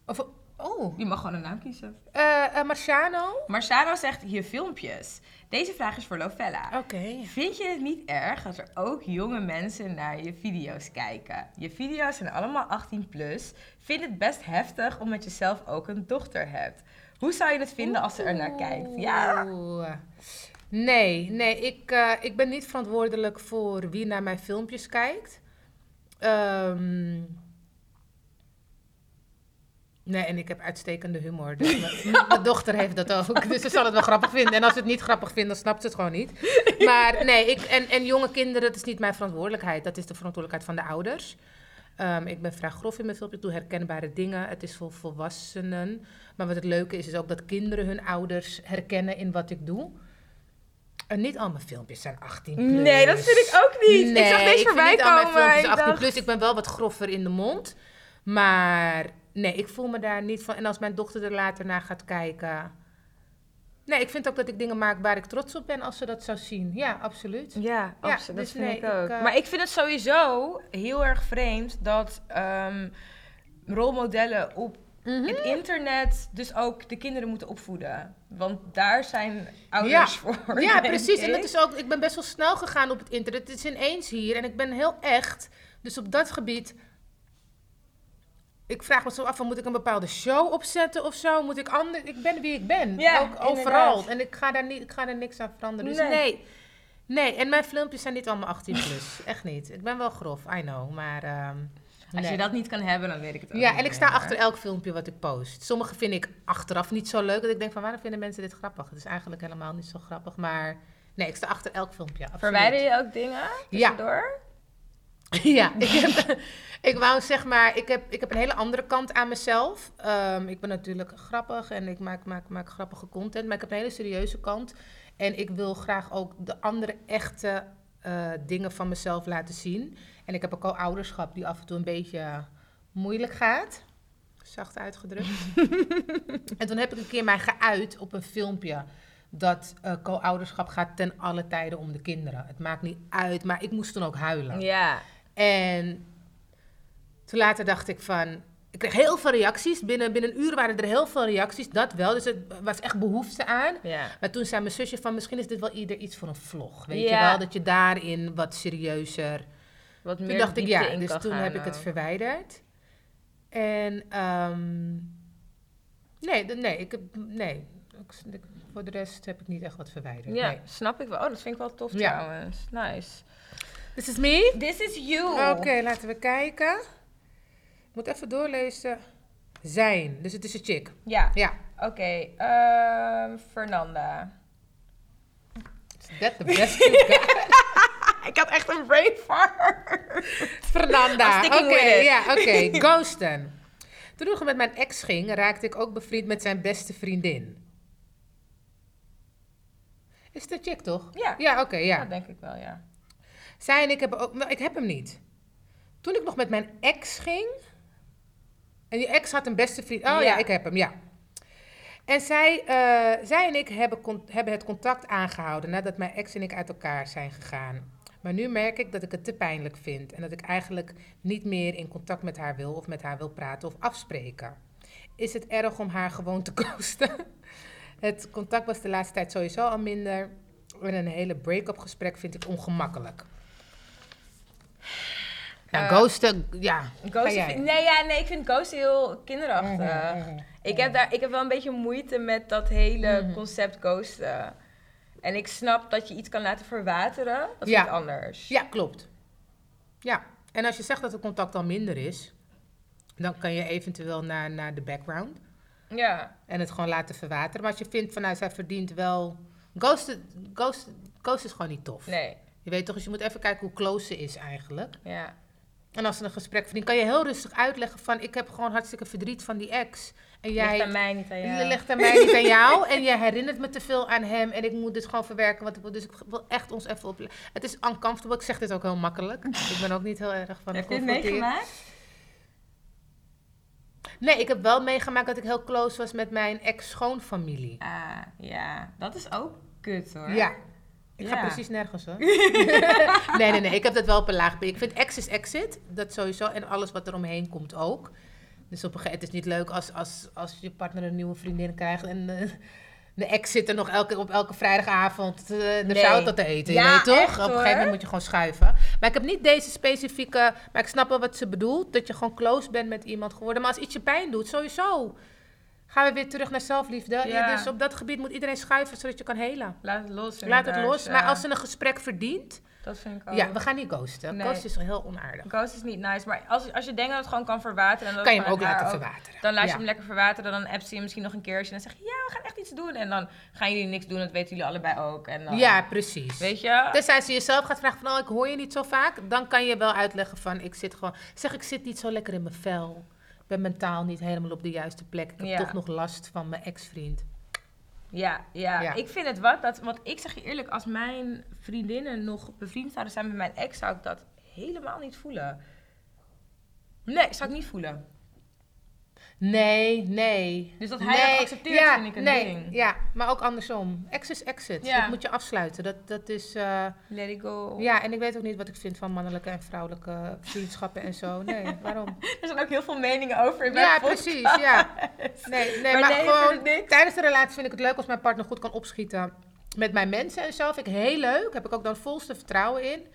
Of, oh, Je mag gewoon een naam kiezen. eh, Marciano? Marciano zegt hier filmpjes. Deze vraag is voor Lovella. Oké. Vind je het niet erg als er ook jonge mensen naar je video's kijken? Je video's zijn allemaal 18 plus. Vind het best heftig omdat je zelf ook een dochter hebt. Hoe zou je het vinden als ze er naar kijkt? Ja. Nee, nee, ik, eh, ik ben niet verantwoordelijk voor wie naar mijn filmpjes kijkt. Ehm, nee, en ik heb uitstekende humor. Dus mijn- mijn dochter heeft dat ook. Dus ze zal het wel grappig vinden. En als ze het niet grappig vindt, dan snapt ze het gewoon niet. Maar nee, ik, en, en jonge kinderen, dat is niet mijn verantwoordelijkheid. Dat is de verantwoordelijkheid van de ouders. Ehm, ik ben vrij grof in mijn filmpje. Ik doe herkenbare dingen. Het is voor volwassenen. Maar wat het leuke is, is ook dat kinderen hun ouders herkennen in wat ik doe. En niet al mijn filmpjes zijn 18 plus. Nee, dat vind ik ook niet. ik zag deze vind voorbij niet al mijn filmpjes Ik 18 dacht- plus. Ik ben wel wat groffer in de mond. Maar nee, ik voel me daar niet van. En als mijn dochter er later naar gaat kijken... Nee, ik vind ook dat ik dingen maak waar ik trots op ben als ze dat zou zien. Ja, absoluut. Ja, Ja, absoluut. dus dat vind nee, ik ook. ik, eh, Maar ik vind het sowieso heel erg vreemd dat ehm, rolmodellen op Mhm. het internet dus ook de kinderen moeten opvoeden. Want daar zijn ouders voor. Ja, precies. En dat is ook, ik ben best wel snel gegaan op het internet. Het is ineens hier en ik ben heel echt. Dus op dat gebied. Ik vraag me zo af: van, moet ik een bepaalde show opzetten of zo? Moet ik anders. Ik ben wie ik ben. Ja, ook overal. inderdaad. En ik ga daar, niet, ik ga daar niks aan veranderen. Dus Nee. nee. nee. en mijn filmpjes zijn niet allemaal 18 plus. Echt niet. Ik ben wel grof, I know. Maar. ehm, Als nee. je dat niet kan hebben, dan weet ik het ook Ja, niet en ik meer. sta achter elk filmpje wat ik post. Sommige vind ik achteraf niet zo leuk. Dat ik denk van waarom vinden mensen dit grappig? Het is eigenlijk helemaal niet zo grappig. Maar nee, ik sta achter elk filmpje. absoluut. Verwijder je ook dingen Ja. tussendoor? Ja, ik, heb, ik wou zeg maar, ik heb, ik heb een hele andere kant aan mezelf. Ehm, ik ben natuurlijk grappig en ik maak, maak, maak grappige content, maar ik heb een hele serieuze kant. En ik wil graag ook de andere echte eh, dingen van mezelf laten zien. En ik heb ook al ouderschap die af en toe een beetje moeilijk gaat. Zacht uitgedrukt. en toen heb ik een keer mij geuit op een filmpje. Dat eh, co-ouderschap gaat ten alle tijden om de kinderen. Het maakt niet uit, maar ik moest toen ook huilen. Ja. En toen later dacht ik van... Ik kreeg heel veel reacties. Binnen, binnen een uur waren er heel veel reacties. Dat wel. Dus het was echt behoefte aan. Ja. Maar toen zei mijn zusje van... Misschien is dit wel ieder iets voor een vlog. Weet Ja. je wel? Dat je daarin wat serieuzer... Wat meer Toen dacht ik ja. Dus toen heb ik het verwijderd. En... ehm, nee, nee, ik heb... Nee. Voor de rest heb ik niet echt wat verwijderd. Ja, Nee. snap ik wel. Oh, dat vind ik wel tof Ja. trouwens. Nice. This is me. This is you. Oké, laten we kijken. Ik moet even doorlezen. Zijn. Dus het is een chick. Ja, Ja. oké. ehm, Fernanda. Is that the best you got? Ik had echt een brain fart. Fernanda. Oké, ja, oké. Ghosten. Toen ik met mijn ex ging, raakte ik ook bevriend met zijn beste vriendin. Is het een chick, toch? Ja. Ja, oké, ja. Dat denk ik wel, ja. Zij en ik hebben ook... Nou, ik heb hem niet. Toen ik nog met mijn ex ging... En die ex had een beste vriend... Oh ja, Ja. ik heb hem, ja. En zij, eh, zij en ik hebben, hebben het contact aangehouden... nadat mijn ex en ik uit elkaar zijn gegaan. Maar nu merk ik dat ik het te pijnlijk vind... en dat ik eigenlijk niet meer in contact met haar wil... of met haar wil praten of afspreken. Is het erg om haar gewoon te ghosten? het contact was de laatste tijd sowieso al minder... En een hele break-up gesprek vind ik ongemakkelijk. Nou, Eh, ghosten, ja. Ghosten vind- nee, ja, nee, ik vind ghosten heel kinderachtig. Mhm, mhm. Ik, heb daar, ik heb wel een beetje moeite met dat hele Mhm. concept ghosten. En ik snap dat je iets kan laten verwateren. Dat is Ja. iets anders. Ja, klopt. Ja, en als je zegt dat het contact al minder is, dan kan je eventueel naar, naar de background Ja. en het gewoon laten verwateren. Maar als je vindt van, nou, zij verdient wel... Ghost, ghost, ghost is gewoon niet tof. Nee. Je weet toch, dus je moet even kijken hoe close ze is eigenlijk. Ja. En als ze een gesprek verdient, kan je heel rustig uitleggen van... ik heb gewoon hartstikke verdriet van die ex. En jij... Ligt aan mij, niet aan jou. ligt aan mij niet aan jou. En je herinnert me te veel aan hem. En ik moet dit gewoon verwerken. Wat ik wil. Dus ik wil echt ons even op. Het is uncomfortable. Ik zeg dit ook heel makkelijk. Ik ben ook niet heel erg van Heb je het meegemaakt? Nee, ik heb wel meegemaakt dat ik heel close was met mijn ex-schoonfamilie. Ah, ja. Dat is ook kut hoor. Ja. Ik ga precies nergens hoor. nee, nee, nee. Ik heb dat wel op een laag. Ik vind ex is exit. Dat sowieso. En alles wat er omheen komt ook. Dus op een gegeven het is niet leuk als, als, als je partner een nieuwe vriendin krijgt. En eh, de ex zit er nog elke, op elke vrijdagavond uh, de Nee. zout te eten. Ja, je weet toch? echt, op een gegeven moment moet je gewoon schuiven. Maar ik heb niet deze specifieke. Maar ik snap wel wat ze bedoelt. Dat je gewoon close bent met iemand geworden. Maar als iets je pijn doet, sowieso. Gaan we weer terug naar zelfliefde. Je- Ja. dus op dat gebied moet iedereen schuiven zodat je kan helen. Laat het los. Laat het los. ja. Maar als ze een gesprek verdient, Dat vind ik ook. ja, we gaan niet ghosten. Nee. Ghosten is heel onaardig. Ghost is niet nice, maar als, als je denkt dat het gewoon kan verwateren... En dat Kan je hem ook laten verwateren. Dan laat je Ja. hem lekker verwateren, dan appt ze je misschien nog een keertje... en dan zeg je, ja, we gaan echt iets doen. En dan gaan jullie niks doen, dat weten jullie allebei ook. En dan, Ja, precies. Weet je? Tenzij ze jezelf gaat vragen van, oh, ik hoor je niet zo vaak. Dan kan je wel uitleggen van, ik zit gewoon... Zeg, ik zit niet zo lekker in mijn vel. Ben mentaal niet helemaal op de juiste plek. Ik heb Ja. toch nog last van mijn ex-vriend. Ja, ja, Ja. ik vind het wat. Dat, want ik zeg je eerlijk, als mijn vriendinnen nog bevriend zouden zijn met mijn ex, zou ik dat helemaal niet voelen. Nee, zou ik niet voelen. Nee, nee. Dus dat hij nee. dat accepteert, ja, vind ik een nee. ding. Ja, maar ook andersom. Exit is exit. Ja. Dat moet je afsluiten. Dat, dat is... eh, Let it go. ja, en ik weet ook niet wat ik vind van mannelijke en vrouwelijke vriendschappen en zo. Nee, waarom? Er zijn ook heel veel meningen over in mijn Ja, podcast. precies, ja. Nee, nee Maar nee, gewoon tijdens de relatie vind ik het leuk als mijn partner goed kan opschieten met mijn mensen en zo. Vind ik heel leuk. Heb ik ook dan volste vertrouwen in.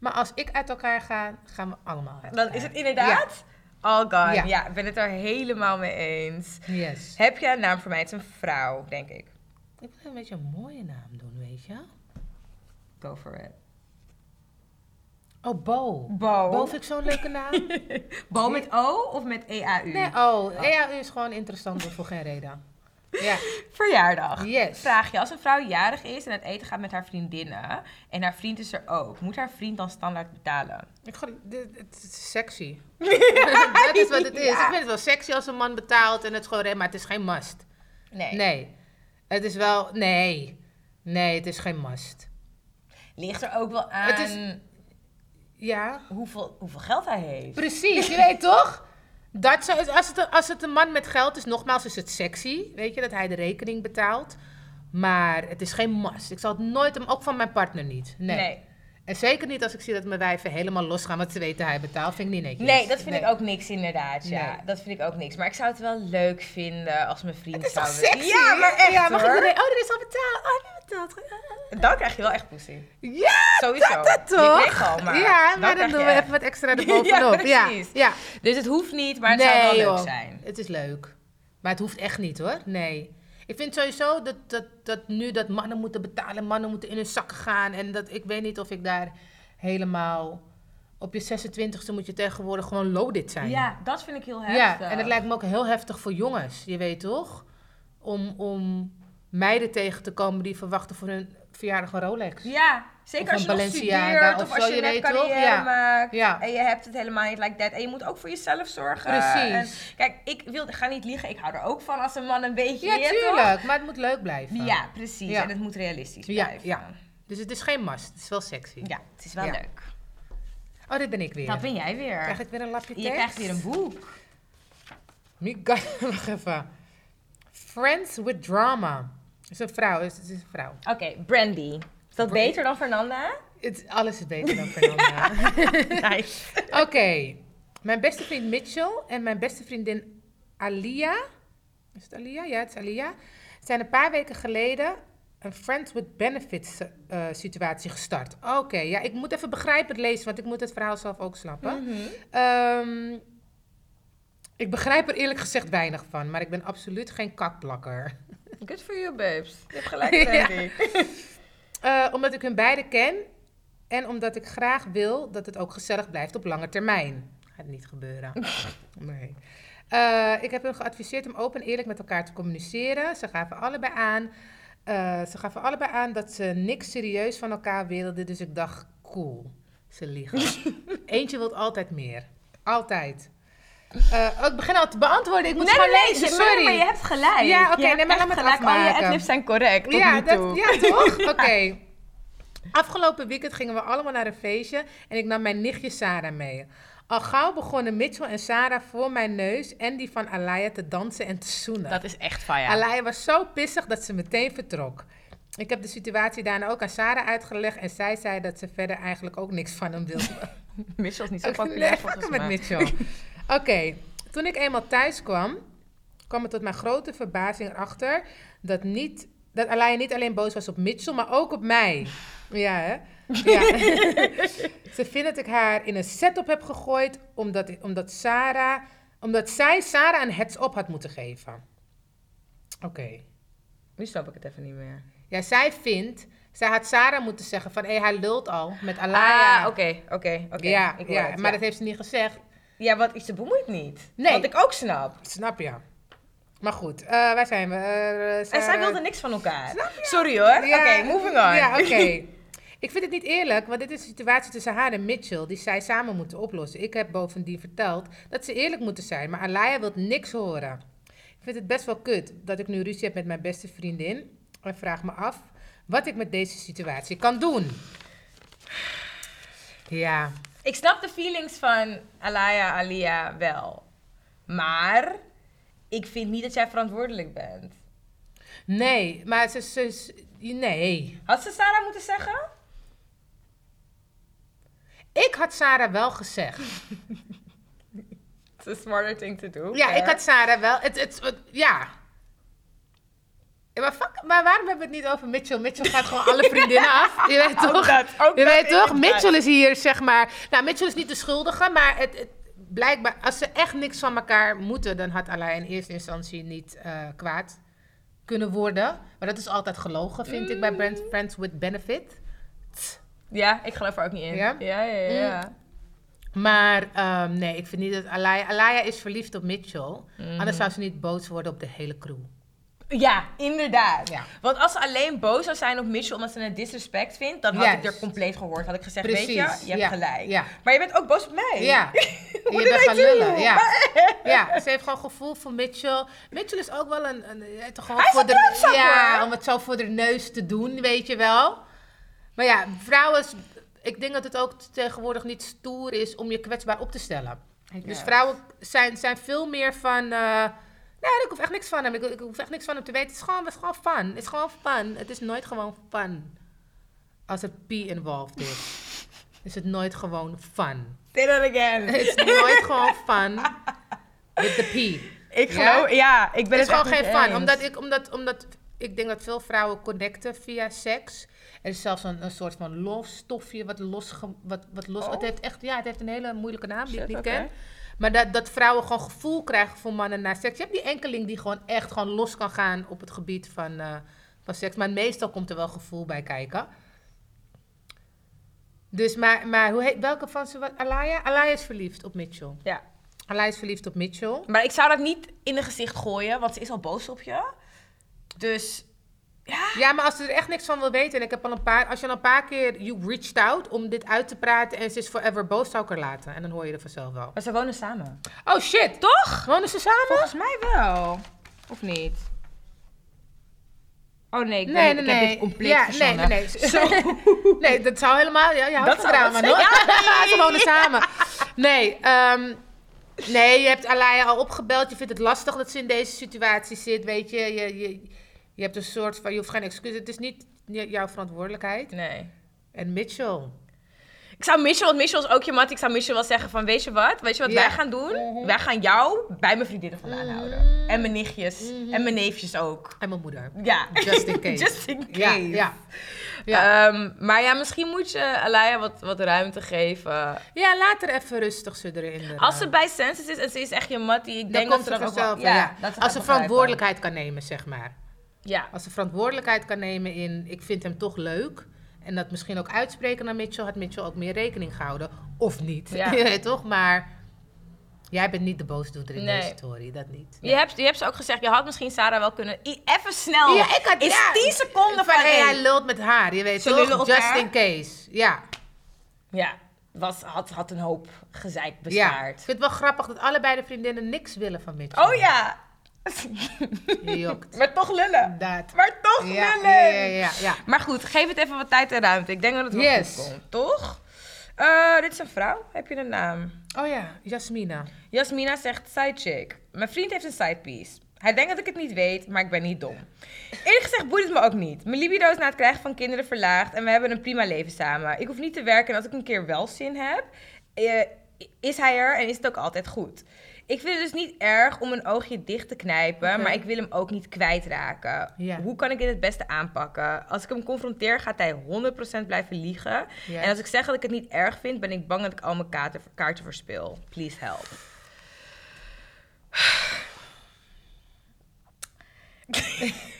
Maar als ik uit elkaar ga, gaan we allemaal uit Dan elkaar. is het inderdaad all gone. Ja. Ja. ik ben het er helemaal mee eens. Yes. Heb je een naam voor mij? Het is een vrouw, denk ik. Ik wil een beetje een mooie naam doen, weet je. Go for it. Oh, Bo. Bo. Bo vind ik zo'n leuke naam. Bo met O of met EAU? Nee, oh, EAU is gewoon interessant voor geen reden. Ja, Verjaardag. yes. Vraag je, als een vrouw jarig is en het eten gaat met haar vriendinnen en haar vriend is er ook, moet haar vriend dan standaard betalen? Ik ga, dit, het is sexy. dat is wat het is. Ja. Ik vind het wel sexy als een man betaalt en het gewoon, maar het is geen must. Nee. Nee. Het is wel, nee. Nee, het is geen must. Ligt er ook wel aan Het is- Ja, hoeveel, hoeveel geld hij heeft. precies. Je weet toch? Dat als, het, als het een man met geld is, nogmaals, is het sexy. Weet je, dat hij de rekening betaalt. Maar het is geen must. Ik zal het nooit, ook van mijn partner niet. Nee. En zeker niet als ik zie dat mijn wijven helemaal losgaan, want ze weten hij betaalt. Vind ik niet netjes. Nee, dat vind Nee. ik ook niks inderdaad. Ja, Nee. dat vind ik ook niks. Maar ik zou het wel leuk vinden als mijn vriend Het zou... sexy? Ja, maar echt Ja, mag ik oh, er is al betaald. Oh, betaald. Dan krijg je wel echt pussy. Ja, Sowieso. dat, dat Ik toch? weet al, maar ja, maar dan doen we even wat extra erbovenop. Ja, ja, precies. ja. Dus het hoeft niet, maar het zou wel leuk zijn. Het is leuk. Maar het hoeft echt niet hoor. Nee. Ik vind sowieso dat, dat, dat nu dat mannen moeten betalen, mannen moeten in hun zakken gaan. En dat ik weet niet of ik daar helemaal. Op je 26e moet je tegenwoordig gewoon loaded zijn. Ja, dat vind ik heel heftig. Ja, en het lijkt me ook heel heftig voor jongens, je weet toch? Om, om meiden tegen te komen die verwachten voor hun verjaardag een Rolex. Ja, zeker als je nog studeert of of als je, je net carrière Ja. maakt. Ja. En je hebt het helemaal niet like that. En je moet ook voor jezelf zorgen. Precies. En, kijk, ik wil, ga niet liegen. Ik hou er ook van als een man een beetje... Ja, tuurlijk, maar het moet leuk blijven. Ja, precies. Ja. En het moet realistisch blijven. ja. Dus het is geen must, het is wel sexy. Ja, het is wel leuk. Oh, dit ben ik weer. Dat ben jij weer. Krijg ik weer een lapje tekst? je krijgt weer een boek. Mika, wacht even. Friends with drama. Het is een vrouw, het is een vrouw. Oké, Brandy. Is dat beter dan Fernanda? Het, alles is beter dan Fernanda. nice. Oké. Mijn beste vriend Mitchell en mijn beste vriendin Alia. Is het Alia? Ja, het is Alia. Zijn een paar weken geleden een Friends with Benefits eh, situatie gestart. Oké, ja, ik moet even begrijpend lezen, want ik moet het verhaal zelf ook snappen. Mhm. Ehm, ik begrijp er eerlijk gezegd weinig van, maar ik ben absoluut geen kakplakker. Good for you, babes. Je hebt gelijk, Ja. Brandy. Eh, omdat ik hun beiden ken en omdat ik graag wil dat het ook gezellig blijft op lange termijn. Gaat niet gebeuren. Nee. Eh, ik heb hun geadviseerd om open en eerlijk met elkaar te communiceren. Ze gaven allebei aan, eh, ze gaven allebei aan dat ze niks serieus van elkaar wilden. Dus ik dacht, cool, ze liegen. Eentje wil altijd meer. Altijd. Oh, ik begin al te beantwoorden. Ik moet Nee, gewoon nee, lezen, maar- sorry. Maar je hebt gelijk. Ja, oké, nee, maar laat me het. Al je afmaken. adlibs zijn correct tot ja, nu dat, ja, toch? Oké. Afgelopen weekend gingen we allemaal naar een feestje en ik nam mijn nichtje Sarah mee. Al gauw begonnen Mitchell en Sarah voor mijn neus en die van Alaya te dansen en te zoenen. Dat is echt fijn. Alaya was zo pissig dat ze meteen vertrok. Ik heb de situatie daarna ook aan Sarah uitgelegd en zij zei dat ze verder eigenlijk ook niks van hem wilde. Mitchell is niet zo populair nee, volgens met. Mitchell. Oké, toen ik eenmaal thuis kwam, kwam er tot mijn grote verbazing erachter dat, niet, dat Alaya niet alleen boos was op Mitchell, maar ook op mij. Ja, hè? Ja. Ze vindt dat ik haar in een setup heb gegooid omdat, omdat, Sarah, omdat zij Sarah een heads-up had moeten geven. Oké. Nu snap ik het even niet meer. Ja, zij vindt... Zij had Sarah moeten zeggen van... Hé, hij lult al met Alaya. Ah, oké, oké, oké. Ja, het, maar dat heeft ze niet gezegd. Ja, want ze bemoeit niet. Nee. Wat ik ook snap. Snap je? Maar goed, eh, waar zijn we? Eh, En Sarah- zij wilde niks van elkaar. Snap je? Sorry hoor. Ja, Oké, moving on. Ja, oké. Ik vind het niet eerlijk, want dit is een situatie tussen haar en Mitchell die zij samen moeten oplossen. Ik heb bovendien verteld dat ze eerlijk moeten zijn, maar Alaya wil niks horen. Ik vind het best wel kut dat ik nu ruzie heb met mijn beste vriendin en vraag me af wat ik met deze situatie kan doen. Ja, Ik snap de feelings van Alaya Alia wel. Maar ik vind niet dat jij verantwoordelijk bent. nee, maar ze, ze, ze- nee. Had ze Sarah moeten zeggen? Ik had Sarah wel gezegd. It's a smarter thing to do. Ja, ik had Sarah wel. Het, het- ja. Ja, Maar, fuck, maar waarom hebben we het niet over Mitchell? Mitchell gaat gewoon alle vriendinnen af. Je weet toch? dat, ook je weet toch? Mitchell is hier, zeg maar. Nou, Mitchell is niet de schuldige, maar het, het, blijkbaar, als ze echt niks van elkaar moeten, dan had Alaya in eerste instantie niet eh, kwaad kunnen worden. Maar dat is altijd gelogen, vind ik, bij Brand- Friends with Benefit. Ja, ik geloof er ook niet in. Ja? Ja, ja, ja. ja. Maar ehm, nee, ik vind niet dat Alaya... Alaya is verliefd op Mitchell. Mhm. Anders zou ze niet boos worden op de hele crew. Ja, inderdaad. Ja. Want als ze alleen boos zou zijn op Mitchell omdat ze het disrespect vindt, dan had ik er compleet gehoord. Had ik gezegd, Precies, weet je, je hebt ja, gelijk. ja. Maar je bent ook boos op mij. Ja, je bent gaan lullen. Ja. ja, ze heeft gewoon gevoel voor Mitchell. Mitchell is ook wel een... een toch gewoon Hij is voor een de, Ja, hoor. om het zo voor de neus te doen, weet je wel. Maar ja, vrouwen... Ik denk dat het ook tegenwoordig niet stoer is om je kwetsbaar op te stellen. Dus vrouwen zijn, zijn veel meer van... eh nee, ik hoef echt niks van hem. Ik, ik hoef echt niks van hem te weten. Het is gewoon, het is gewoon fun. Het is gewoon fun. Het is nooit gewoon fun. Als er P involved is. Is het nooit gewoon fun. Say that again. Het is nooit gewoon fun with the P. Ik geloof, ja, ik ben Het is het gewoon geen fun. eens. Omdat ik, omdat, omdat ik denk dat veel vrouwen connecten via seks. Er is zelfs een, een soort van losstofje wat los... Wat, wat los Oh. het, heeft echt, ja, het heeft een hele moeilijke naam die ik niet ken. Maar dat, dat vrouwen gewoon gevoel krijgen voor mannen na seks. Je hebt die enkeling die gewoon echt gewoon los kan gaan op het gebied van, eh, van seks. Maar meestal komt er wel gevoel bij kijken. Dus, maar, maar hoe heet, welke van ze? wat- Alaya? Alaya is verliefd op Mitchell. Ja. Alaya is verliefd op Mitchell. Maar ik zou dat niet in de gezicht gooien, want ze is al boos op je. Dus, ja. Ja, maar als ze er echt niks van wil weten... en ik heb al een paar... als je al een paar keer... you reached out om dit uit te praten... en ze is forever boos, zou ik er laten. En dan hoor je er vanzelf wel. Maar ze wonen samen. Oh shit! Toch? Wonen ze samen? Volgens mij wel. Of niet? Oh nee, ik, ben, Nee, ik nee, heb nee. dit compleet ja, nee, verzonnen. nee, nee. nee, dat zou helemaal... Ja, je houdt Dat drama, hoor. zijn. ze wonen samen. Nee, ehm, nee, je hebt Alaya al opgebeld. Je vindt het lastig dat ze in deze situatie zit, weet je. Je, je, je hebt een soort van... Je hoeft geen excuus. Het is niet jouw verantwoordelijkheid. Nee. En Mitchell... Ik zou Mitchell, want Mitchell is ook je mat, ik zou Mitchell wel zeggen van, weet je wat? Weet je wat Ja. wij gaan doen? Mhm. Wij gaan jou bij mijn vriendinnen vandaan Mhm. houden. En mijn nichtjes. Mhm. En mijn neefjes ook. En mijn moeder. Ja. Just in case. Just in case. Ja, ja. Ja. Ehm, maar ja, misschien moet je Alaya wat, wat ruimte geven. Ja, laat er even rustig ze erin. er, Als eh, ze bij Senses is en ze is echt je mattie, ik denk dat ze dan ook wel... Ja, dat ze Als ze verantwoordelijkheid kan nemen, zeg maar. Ja. Als ze verantwoordelijkheid kan nemen in, ik vind hem toch leuk. En dat misschien ook uitspreken naar Mitchell, had Mitchell ook meer rekening gehouden. Of niet. Ja. Je weet toch? Maar jij bent niet de boosdoener in Nee. deze story. Dat niet. Je, hebt, je hebt ze ook gezegd, je had misschien Sarah wel kunnen... Even snel. Ja, ik had- is ja. 10 seconden van... Hey. hij lult met haar, je weet Ze toch? Just in case. Ja. Ja, was, had, had een hoop gezeik ja. Ik bespaard. vind het wel grappig dat allebei de vriendinnen niks willen van Mitchell. Oh ja. Jokt. maar toch lullen. Dat. Maar toch Ja, lullen. ja, ja, ja. Maar goed, geef het even wat tijd en ruimte. Ik denk dat het wel Yes. goed komt, toch? Eh, dit is een vrouw. Heb je een naam? Oh ja, Jasmina. Jasmina zegt side chick. Mijn vriend heeft een side piece. Hij denkt dat ik het niet weet, maar ik ben niet dom. Eerlijk gezegd boeit het me ook niet. Mijn libido is na het krijgen van kinderen verlaagd en we hebben een prima leven samen. Ik hoef niet te werken en als ik een keer wel zin heb, eh, is hij er en is het ook altijd goed. Ik vind het dus niet erg om een oogje dicht te knijpen, maar ik wil hem ook niet kwijtraken. Hoe kan ik dit het beste aanpakken? Als ik hem confronteer, gaat hij 100% blijven liegen. En als ik zeg dat ik het niet erg vind, ben ik bang dat ik al mijn kaarten, kaarten verspil. Please help.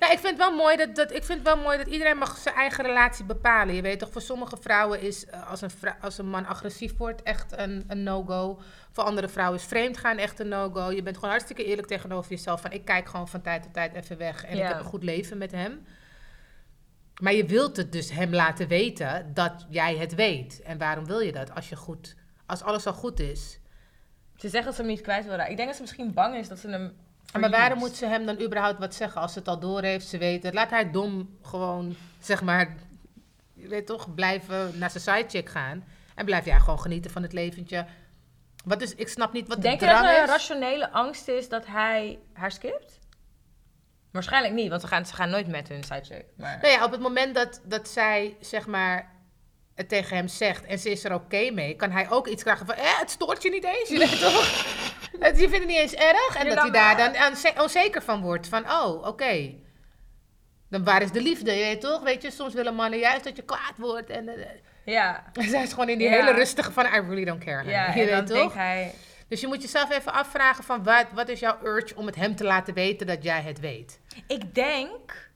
Nou, ik vind het wel mooi dat, dat, ik vind wel mooi dat iedereen mag zijn eigen relatie bepalen. Je weet toch, voor sommige vrouwen is eh, als een, vrou- als een man agressief wordt echt een, een no-go. Voor andere vrouwen is vreemdgaan echt een no-go. Je bent gewoon hartstikke eerlijk tegenover jezelf. Van ik kijk gewoon van tijd tot tijd even weg en Ja. ik heb een goed leven met hem. Maar je wilt het dus hem laten weten dat jij het weet. En waarom wil je dat? Als, je goed, als alles al goed is. Ze zegt dat ze hem niet kwijt wil raken. Ik denk dat ze misschien bang is dat ze hem Maar waarom moet ze hem dan überhaupt wat zeggen als ze het al door heeft, ze weet het? Laat hij dom gewoon, zeg maar, je weet toch, blijven naar zijn sidechick gaan. En blijf jij gewoon genieten van het leventje. Wat is, ik snap niet wat de Denk je dat er een is. rationele angst is dat hij haar skipt? Waarschijnlijk niet, want ze gaan, ze gaan nooit met hun sidechick. Maar... Nou ja, op het moment dat, dat zij, zeg maar, het tegen hem zegt en ze is er oké mee, kan hij ook iets krijgen van, eh, het stoort je niet eens, je weet toch? Je vindt het niet eens erg. En dat hij daar dan onze- onzeker van wordt. Van, oh, oké. Dan waar is de liefde, je weet toch? Weet je, soms willen mannen juist dat je kwaad wordt. En eh, Ja, zij is gewoon in die Ja. hele rustige van, I really don't care. ja je en dan weet toch? hij... Dus je moet jezelf even afvragen van, wat, wat is jouw urge om het hem te laten weten dat jij het weet? Ik denk,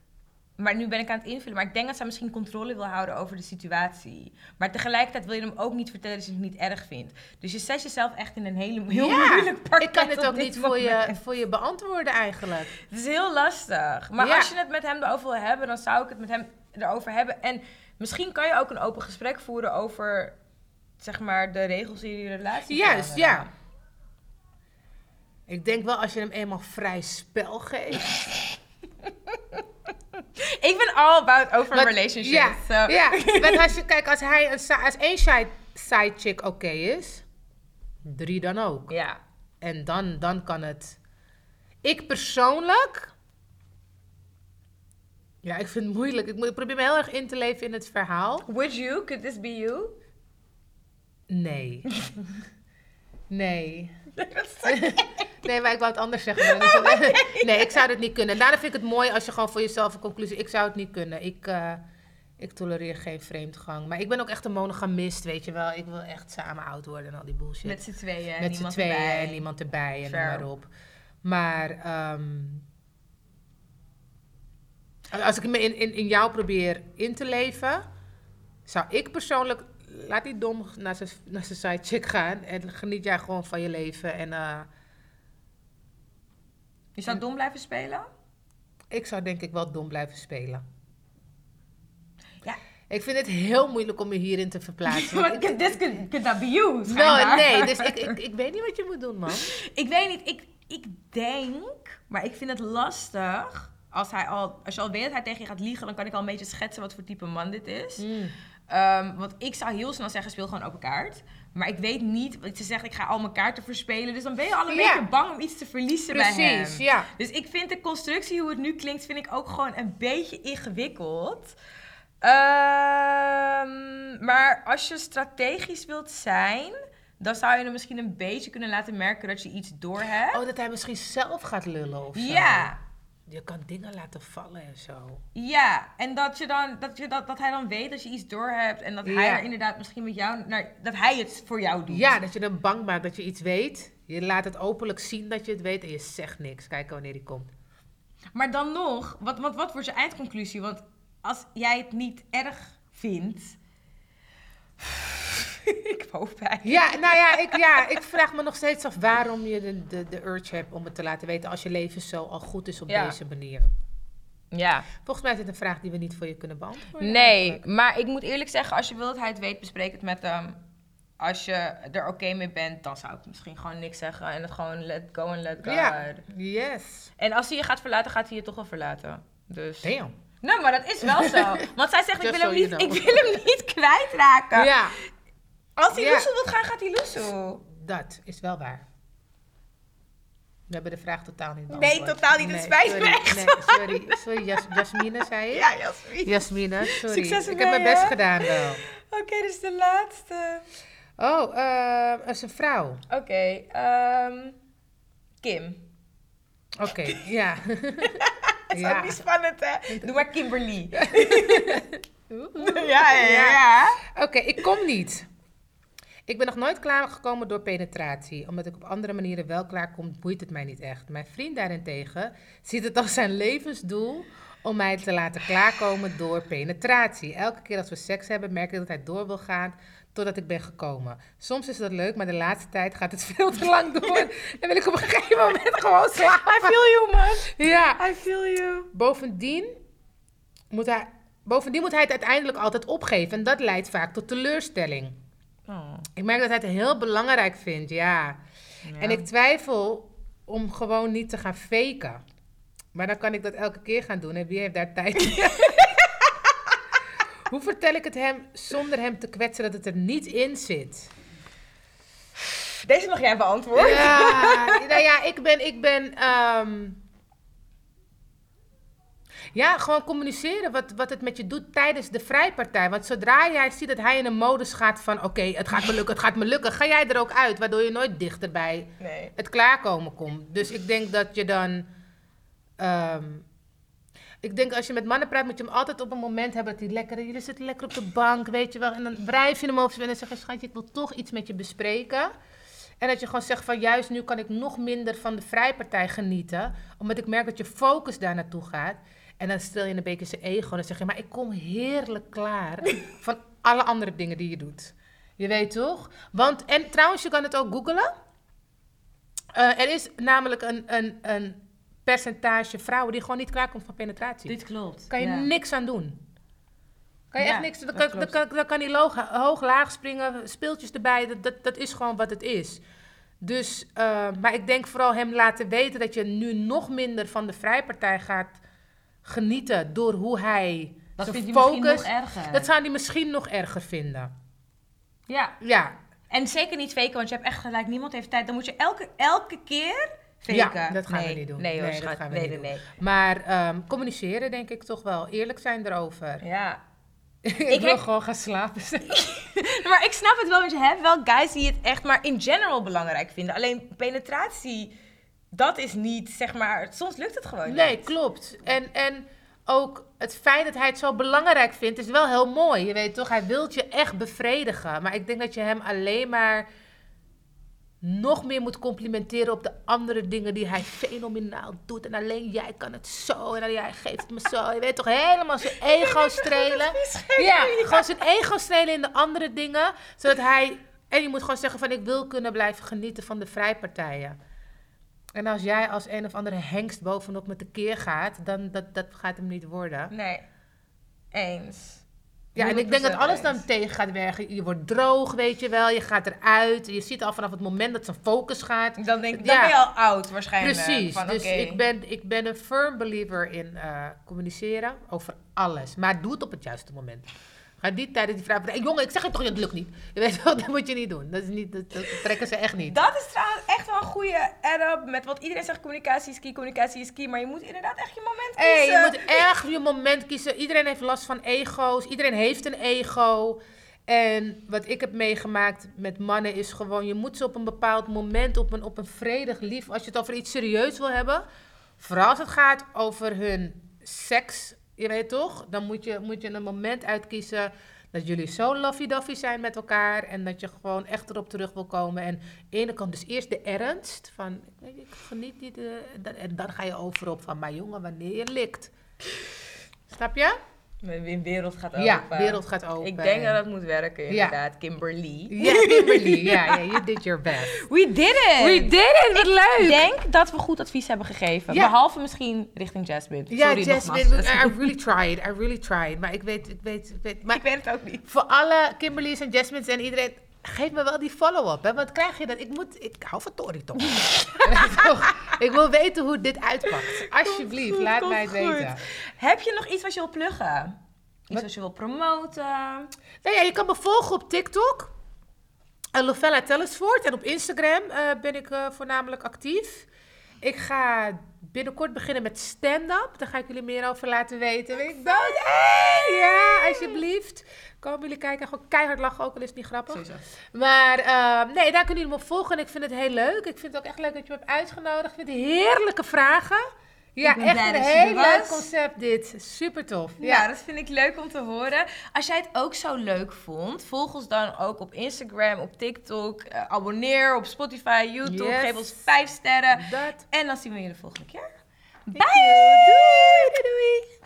maar nu ben ik aan het invullen, maar ik denk dat zij misschien controle wil houden over de situatie. Maar tegelijkertijd wil je hem ook niet vertellen dat je het niet erg vindt. Dus je zet jezelf echt in een hele, heel Ja, moeilijk parket Ik kan het ook niet voor je, voor je beantwoorden eigenlijk. Het is heel lastig. Maar Ja. als je het met hem erover wil hebben, dan zou ik het met hem erover hebben. En misschien kan je ook een open gesprek voeren over, zeg maar, de regels in je relatie. Juist, ja. Ik denk wel als je hem eenmaal vrij spel geeft. Ik ben all about open Wat- relationships. Ja, so-. Want als je, kijk, als hij een, als één side, side chick oké is, drie dan ook. ja. En dan, dan kan het. Ik persoonlijk. Ja, ik vind het moeilijk. Ik, probeer me heel erg in te leven in het verhaal. Would you? Could this be you? Nee. Nee. Nee, maar ik wou het anders zeggen. het- Nee, ik zou het niet kunnen. Daarom vind ik het mooi als je gewoon voor jezelf een conclusie... Ik zou het niet kunnen. Ik, eh, ik tolereer geen vreemdgang. Maar ik ben ook echt een monogamist, weet je wel. Ik wil echt samen oud worden en al die bullshit. Met z'n tweeën. Met z'n tweeën erbij. en niemand erbij en noem maar op. Maar ehm, als ik me in, in, in jou probeer in te leven, zou ik persoonlijk, laat die dom naar zijn naar zijn sidechick gaan en geniet jij gewoon van je leven. En eh, Je zou dom blijven spelen? ik zou denk ik wel dom blijven spelen. Ja. Ik vind het heel moeilijk om me hierin te verplaatsen. want ik- This could, could not be you. nou, nee, dus ik, ik, ik weet niet wat je moet doen, man. Ik weet niet, ik, ik denk, maar ik vind het lastig. Als, hij al, als je al weet dat hij tegen je gaat liegen, dan kan ik al een beetje schetsen wat voor type man dit is. Mm. Ehm, want ik zou heel snel zeggen, speel gewoon open kaart. Maar ik weet niet, want ze zegt ik ga al mijn kaarten verspelen. Dus dan ben je al een Ja. beetje bang om iets te verliezen bij hem. Precies, ja. Dus ik vind de constructie, hoe het nu klinkt, vind ik ook gewoon een beetje ingewikkeld. Ehm, maar als je strategisch wilt zijn, dan zou je hem misschien een beetje kunnen laten merken dat je iets doorhebt. Oh, dat hij misschien zelf gaat lullen of zo. ja, Je kan dingen laten vallen en zo. ja. En dat, je dan, dat, je dat, dat hij dan weet dat je iets doorhebt en dat hij er inderdaad misschien met jou, naar, dat hij het voor jou doet. Ja, dat je hem bang maakt dat je iets weet. Je laat het openlijk zien dat je het weet en je zegt niks. Kijken wanneer die komt. Maar dan nog, wat, wat, wat wordt je eindconclusie? Want als jij het niet erg vindt. ik heb hoofdpijn. Ja, nou ja ik, ja, ik vraag me nog steeds af waarom je de, de, de urge hebt om het te laten weten als je leven zo al goed is op Ja. deze manier. Ja. Volgens mij is het een vraag die we niet voor je kunnen beantwoorden. Nee, eigenlijk. maar ik moet eerlijk zeggen, als je wilt dat hij het weet, bespreek het met hem. Als je er oké mee bent, dan zou ik misschien gewoon niks zeggen en het gewoon let go en let God. Ja, yes. En als hij je gaat verlaten, gaat hij je toch wel verlaten. Dus. Damn. Nou, maar dat is wel zo. Want zij zegt, ik wil, hem niet, ik wil hem niet kwijtraken. Ja, Als hij Ja. wil gaan, gaat hij loesoe. dat is wel waar. We hebben de vraag totaal niet Nee, beantwoord. totaal niet. Het spijt me sorry. echt. Nee, sorry. Sorry, Jas Jasmine, zei je? Ja, Jasmin. Jasmine, sorry. Succes ik heb mijn best hè? gedaan wel. Oké, dus de laatste. Oh, dat is een vrouw. Oké, ehm, Kim. Oké, ja. Dat is Ja. ook niet spannend, hè? Doe maar Kimberly. Oeh. ja, ja, ja. Oké, ik kom niet. Ik ben nog nooit klaargekomen door penetratie. Omdat ik op andere manieren wel klaarkom, boeit het mij niet echt. Mijn vriend daarentegen ziet het als zijn levensdoel om mij te laten klaarkomen door penetratie. Elke keer als we seks hebben, merk ik dat hij door wil gaan totdat ik ben gekomen. Soms is dat leuk, maar de laatste tijd gaat het veel te lang door. En wil ik op een gegeven moment gewoon slapen. I feel you, man. Ja. I feel you. Bovendien moet hij, bovendien moet hij het uiteindelijk altijd opgeven. En dat leidt vaak tot teleurstelling. Oh. Ik merk dat hij het heel belangrijk vindt, ja. En ik twijfel om gewoon niet te gaan faken. Maar dan kan ik dat elke keer gaan doen. En wie heeft daar tijd voor? Hoe vertel ik het hem zonder hem te kwetsen dat het er niet in zit? Deze mag jij beantwoorden. Ja, nou ja, ik ben, ik ben, ehm, ja, gewoon communiceren wat, wat het met je doet tijdens de vrijpartij. Want zodra jij ziet dat hij in een modus gaat van, oké, het gaat me lukken, het gaat me lukken, ga jij er ook uit, waardoor je nooit dichter bij Nee. het klaarkomen komt. Dus ik denk dat je dan. ehm, ik denk als je met mannen praat, moet je hem altijd op een moment hebben dat hij lekker. Jullie zitten lekker op de bank, weet je wel. En dan wrijf je hem over en dan zeg je: Schatje, ik wil toch iets met je bespreken. En dat je gewoon zegt: van juist nu kan ik nog minder van de vrijpartij genieten. Omdat ik merk dat je focus daar naartoe gaat. En dan stel je een beetje zijn ego. En dan zeg je: Maar ik kom heerlijk klaar van alle andere dingen die je doet. Je weet toch? Want, en trouwens, je kan het ook googlen. Eh, er is namelijk een, een, een percentage vrouwen die gewoon niet klaarkomt van penetratie. Dit klopt. kan je ja. niks aan doen. Kan je Ja, echt niks Dan kan, dan kan, dan kan die loog, hoog, laag springen, speeltjes erbij. Dat, dat, dat is gewoon wat het is. Dus, eh, maar ik denk vooral hem laten weten dat je nu nog minder van de vrijpartij gaat genieten door hoe hij Dat zijn vindt hij misschien nog erger. Dat zou hij misschien nog erger vinden. Ja. Ja, En zeker niet faken, want je hebt echt gelijk. Niemand heeft tijd. Dan moet je elke, elke keer faken. Ja, dat gaan we niet doen. Nee hoor, Nee, dat gaan we nee, niet doen. maar ehm, communiceren denk ik toch wel. Eerlijk zijn erover. Ja. ik Ik wil heb- gewoon gaan slapen. Maar ik snap het wel, want je hebt wel guys die het echt maar in general belangrijk vinden. Alleen penetratie, dat is niet, zeg maar, soms lukt het gewoon nee, niet. klopt. En, en ook het feit dat hij het zo belangrijk vindt, is wel heel mooi. Je weet toch, hij wil je echt bevredigen. Maar ik denk dat je hem alleen maar nog meer moet complimenteren op de andere dingen die hij fenomenaal doet. En alleen jij kan het zo. En jij geeft het me zo. Je weet toch helemaal zijn ego strelen. Ja, gewoon zijn ego strelen in de andere dingen. Zodat hij... En je moet gewoon zeggen van ik wil kunnen blijven genieten van de vrijpartijen. En als jij als een of andere hengst bovenop met de keer gaat, dan dat, dat gaat hem niet worden. Nee. Eens. Ja, en ik denk dat 100% alles dan tegen gaat werken. Je wordt droog, weet je wel. Je gaat eruit. Je ziet al vanaf het moment dat zijn focus gaat. Dan, denk, dan Ja. ben je al oud waarschijnlijk. Precies. Van, dus ik, ben, ik ben een firm believer in eh, communiceren over alles. Maar doe het op het juiste moment. Ga niet tijdens die vraag. Hey, jongen, ik zeg het toch, het lukt niet. Je weet wel, dat moet je niet doen. Dat, is niet, dat, dat trekken ze echt niet. Dat is trouwens echt wel een goede add-up met wat iedereen zegt, communicatie is key, communicatie is key. Maar je moet inderdaad echt je moment kiezen. Hey, je moet echt je moment kiezen. Iedereen heeft last van ego's. Iedereen heeft een ego. En wat ik heb meegemaakt met mannen is gewoon... je moet ze op een bepaald moment, op een, op een vredig lief... als je het over iets serieus wil hebben... vooral als het gaat over hun seks, je weet toch... dan moet je, moet je een moment uitkiezen... dat jullie zo lovey-dovey zijn met elkaar... en dat je gewoon echt erop terug wil komen. En de ene kant dus eerst de ernst van... ik geniet niet... eh, en dan ga je over op van... maar jongen, wanneer je likt... Snap je? Mijn wereld gaat open. Ja, wereld gaat open. Ik denk dat het moet werken, Ja. inderdaad. Kimberly. Ja, Kimberly. Ja, ja, you did your best. We did it! We did it, wat leuk! Ik denk dat we goed advies hebben gegeven. Ja. Behalve misschien richting Jasmine. Ja, Sorry Jasmine, nogmaals. I really tried. I really tried. Maar ik weet, ik weet, ik weet. Maar Ik weet het ook niet. voor alle Kimberly's en Jasmine's en iedereen, geef me wel die follow-up. Hè? Want krijg je dat? Ik moet, ik hou van Tori toch. Ik wil weten hoe dit uitpakt. Alsjeblieft, goed, laat mij het goed. weten. Heb je nog iets wat je wil pluggen? Iets Wat? wat je wil promoten? Nou ja, je kan me volgen op TikTok. Uh, Lovella Tellisvoort. En op Instagram eh, ben ik eh, voornamelijk actief. Ik ga binnenkort beginnen met stand-up. Daar ga ik jullie meer over laten weten. Ik? Hey, ja, alsjeblieft. Komen jullie kijken. Gewoon keihard lachen, ook al is het niet grappig. Maar eh, nee, daar kunnen jullie me op volgen. En ik vind het heel leuk. Ik vind het ook echt leuk dat je me hebt uitgenodigd. Ik vind het heerlijke vragen. Ja, echt een heel leuk concept dit. Super tof. Ja, dat vind ik leuk om te horen. Als jij het ook zo leuk vond, volg ons dan ook op Instagram, op TikTok. Eh, abonneer op Spotify, YouTube. Yes. Geef ons 5 sterren. dat. En dan zien we je de volgende keer. Bye! Doei, doei, doei.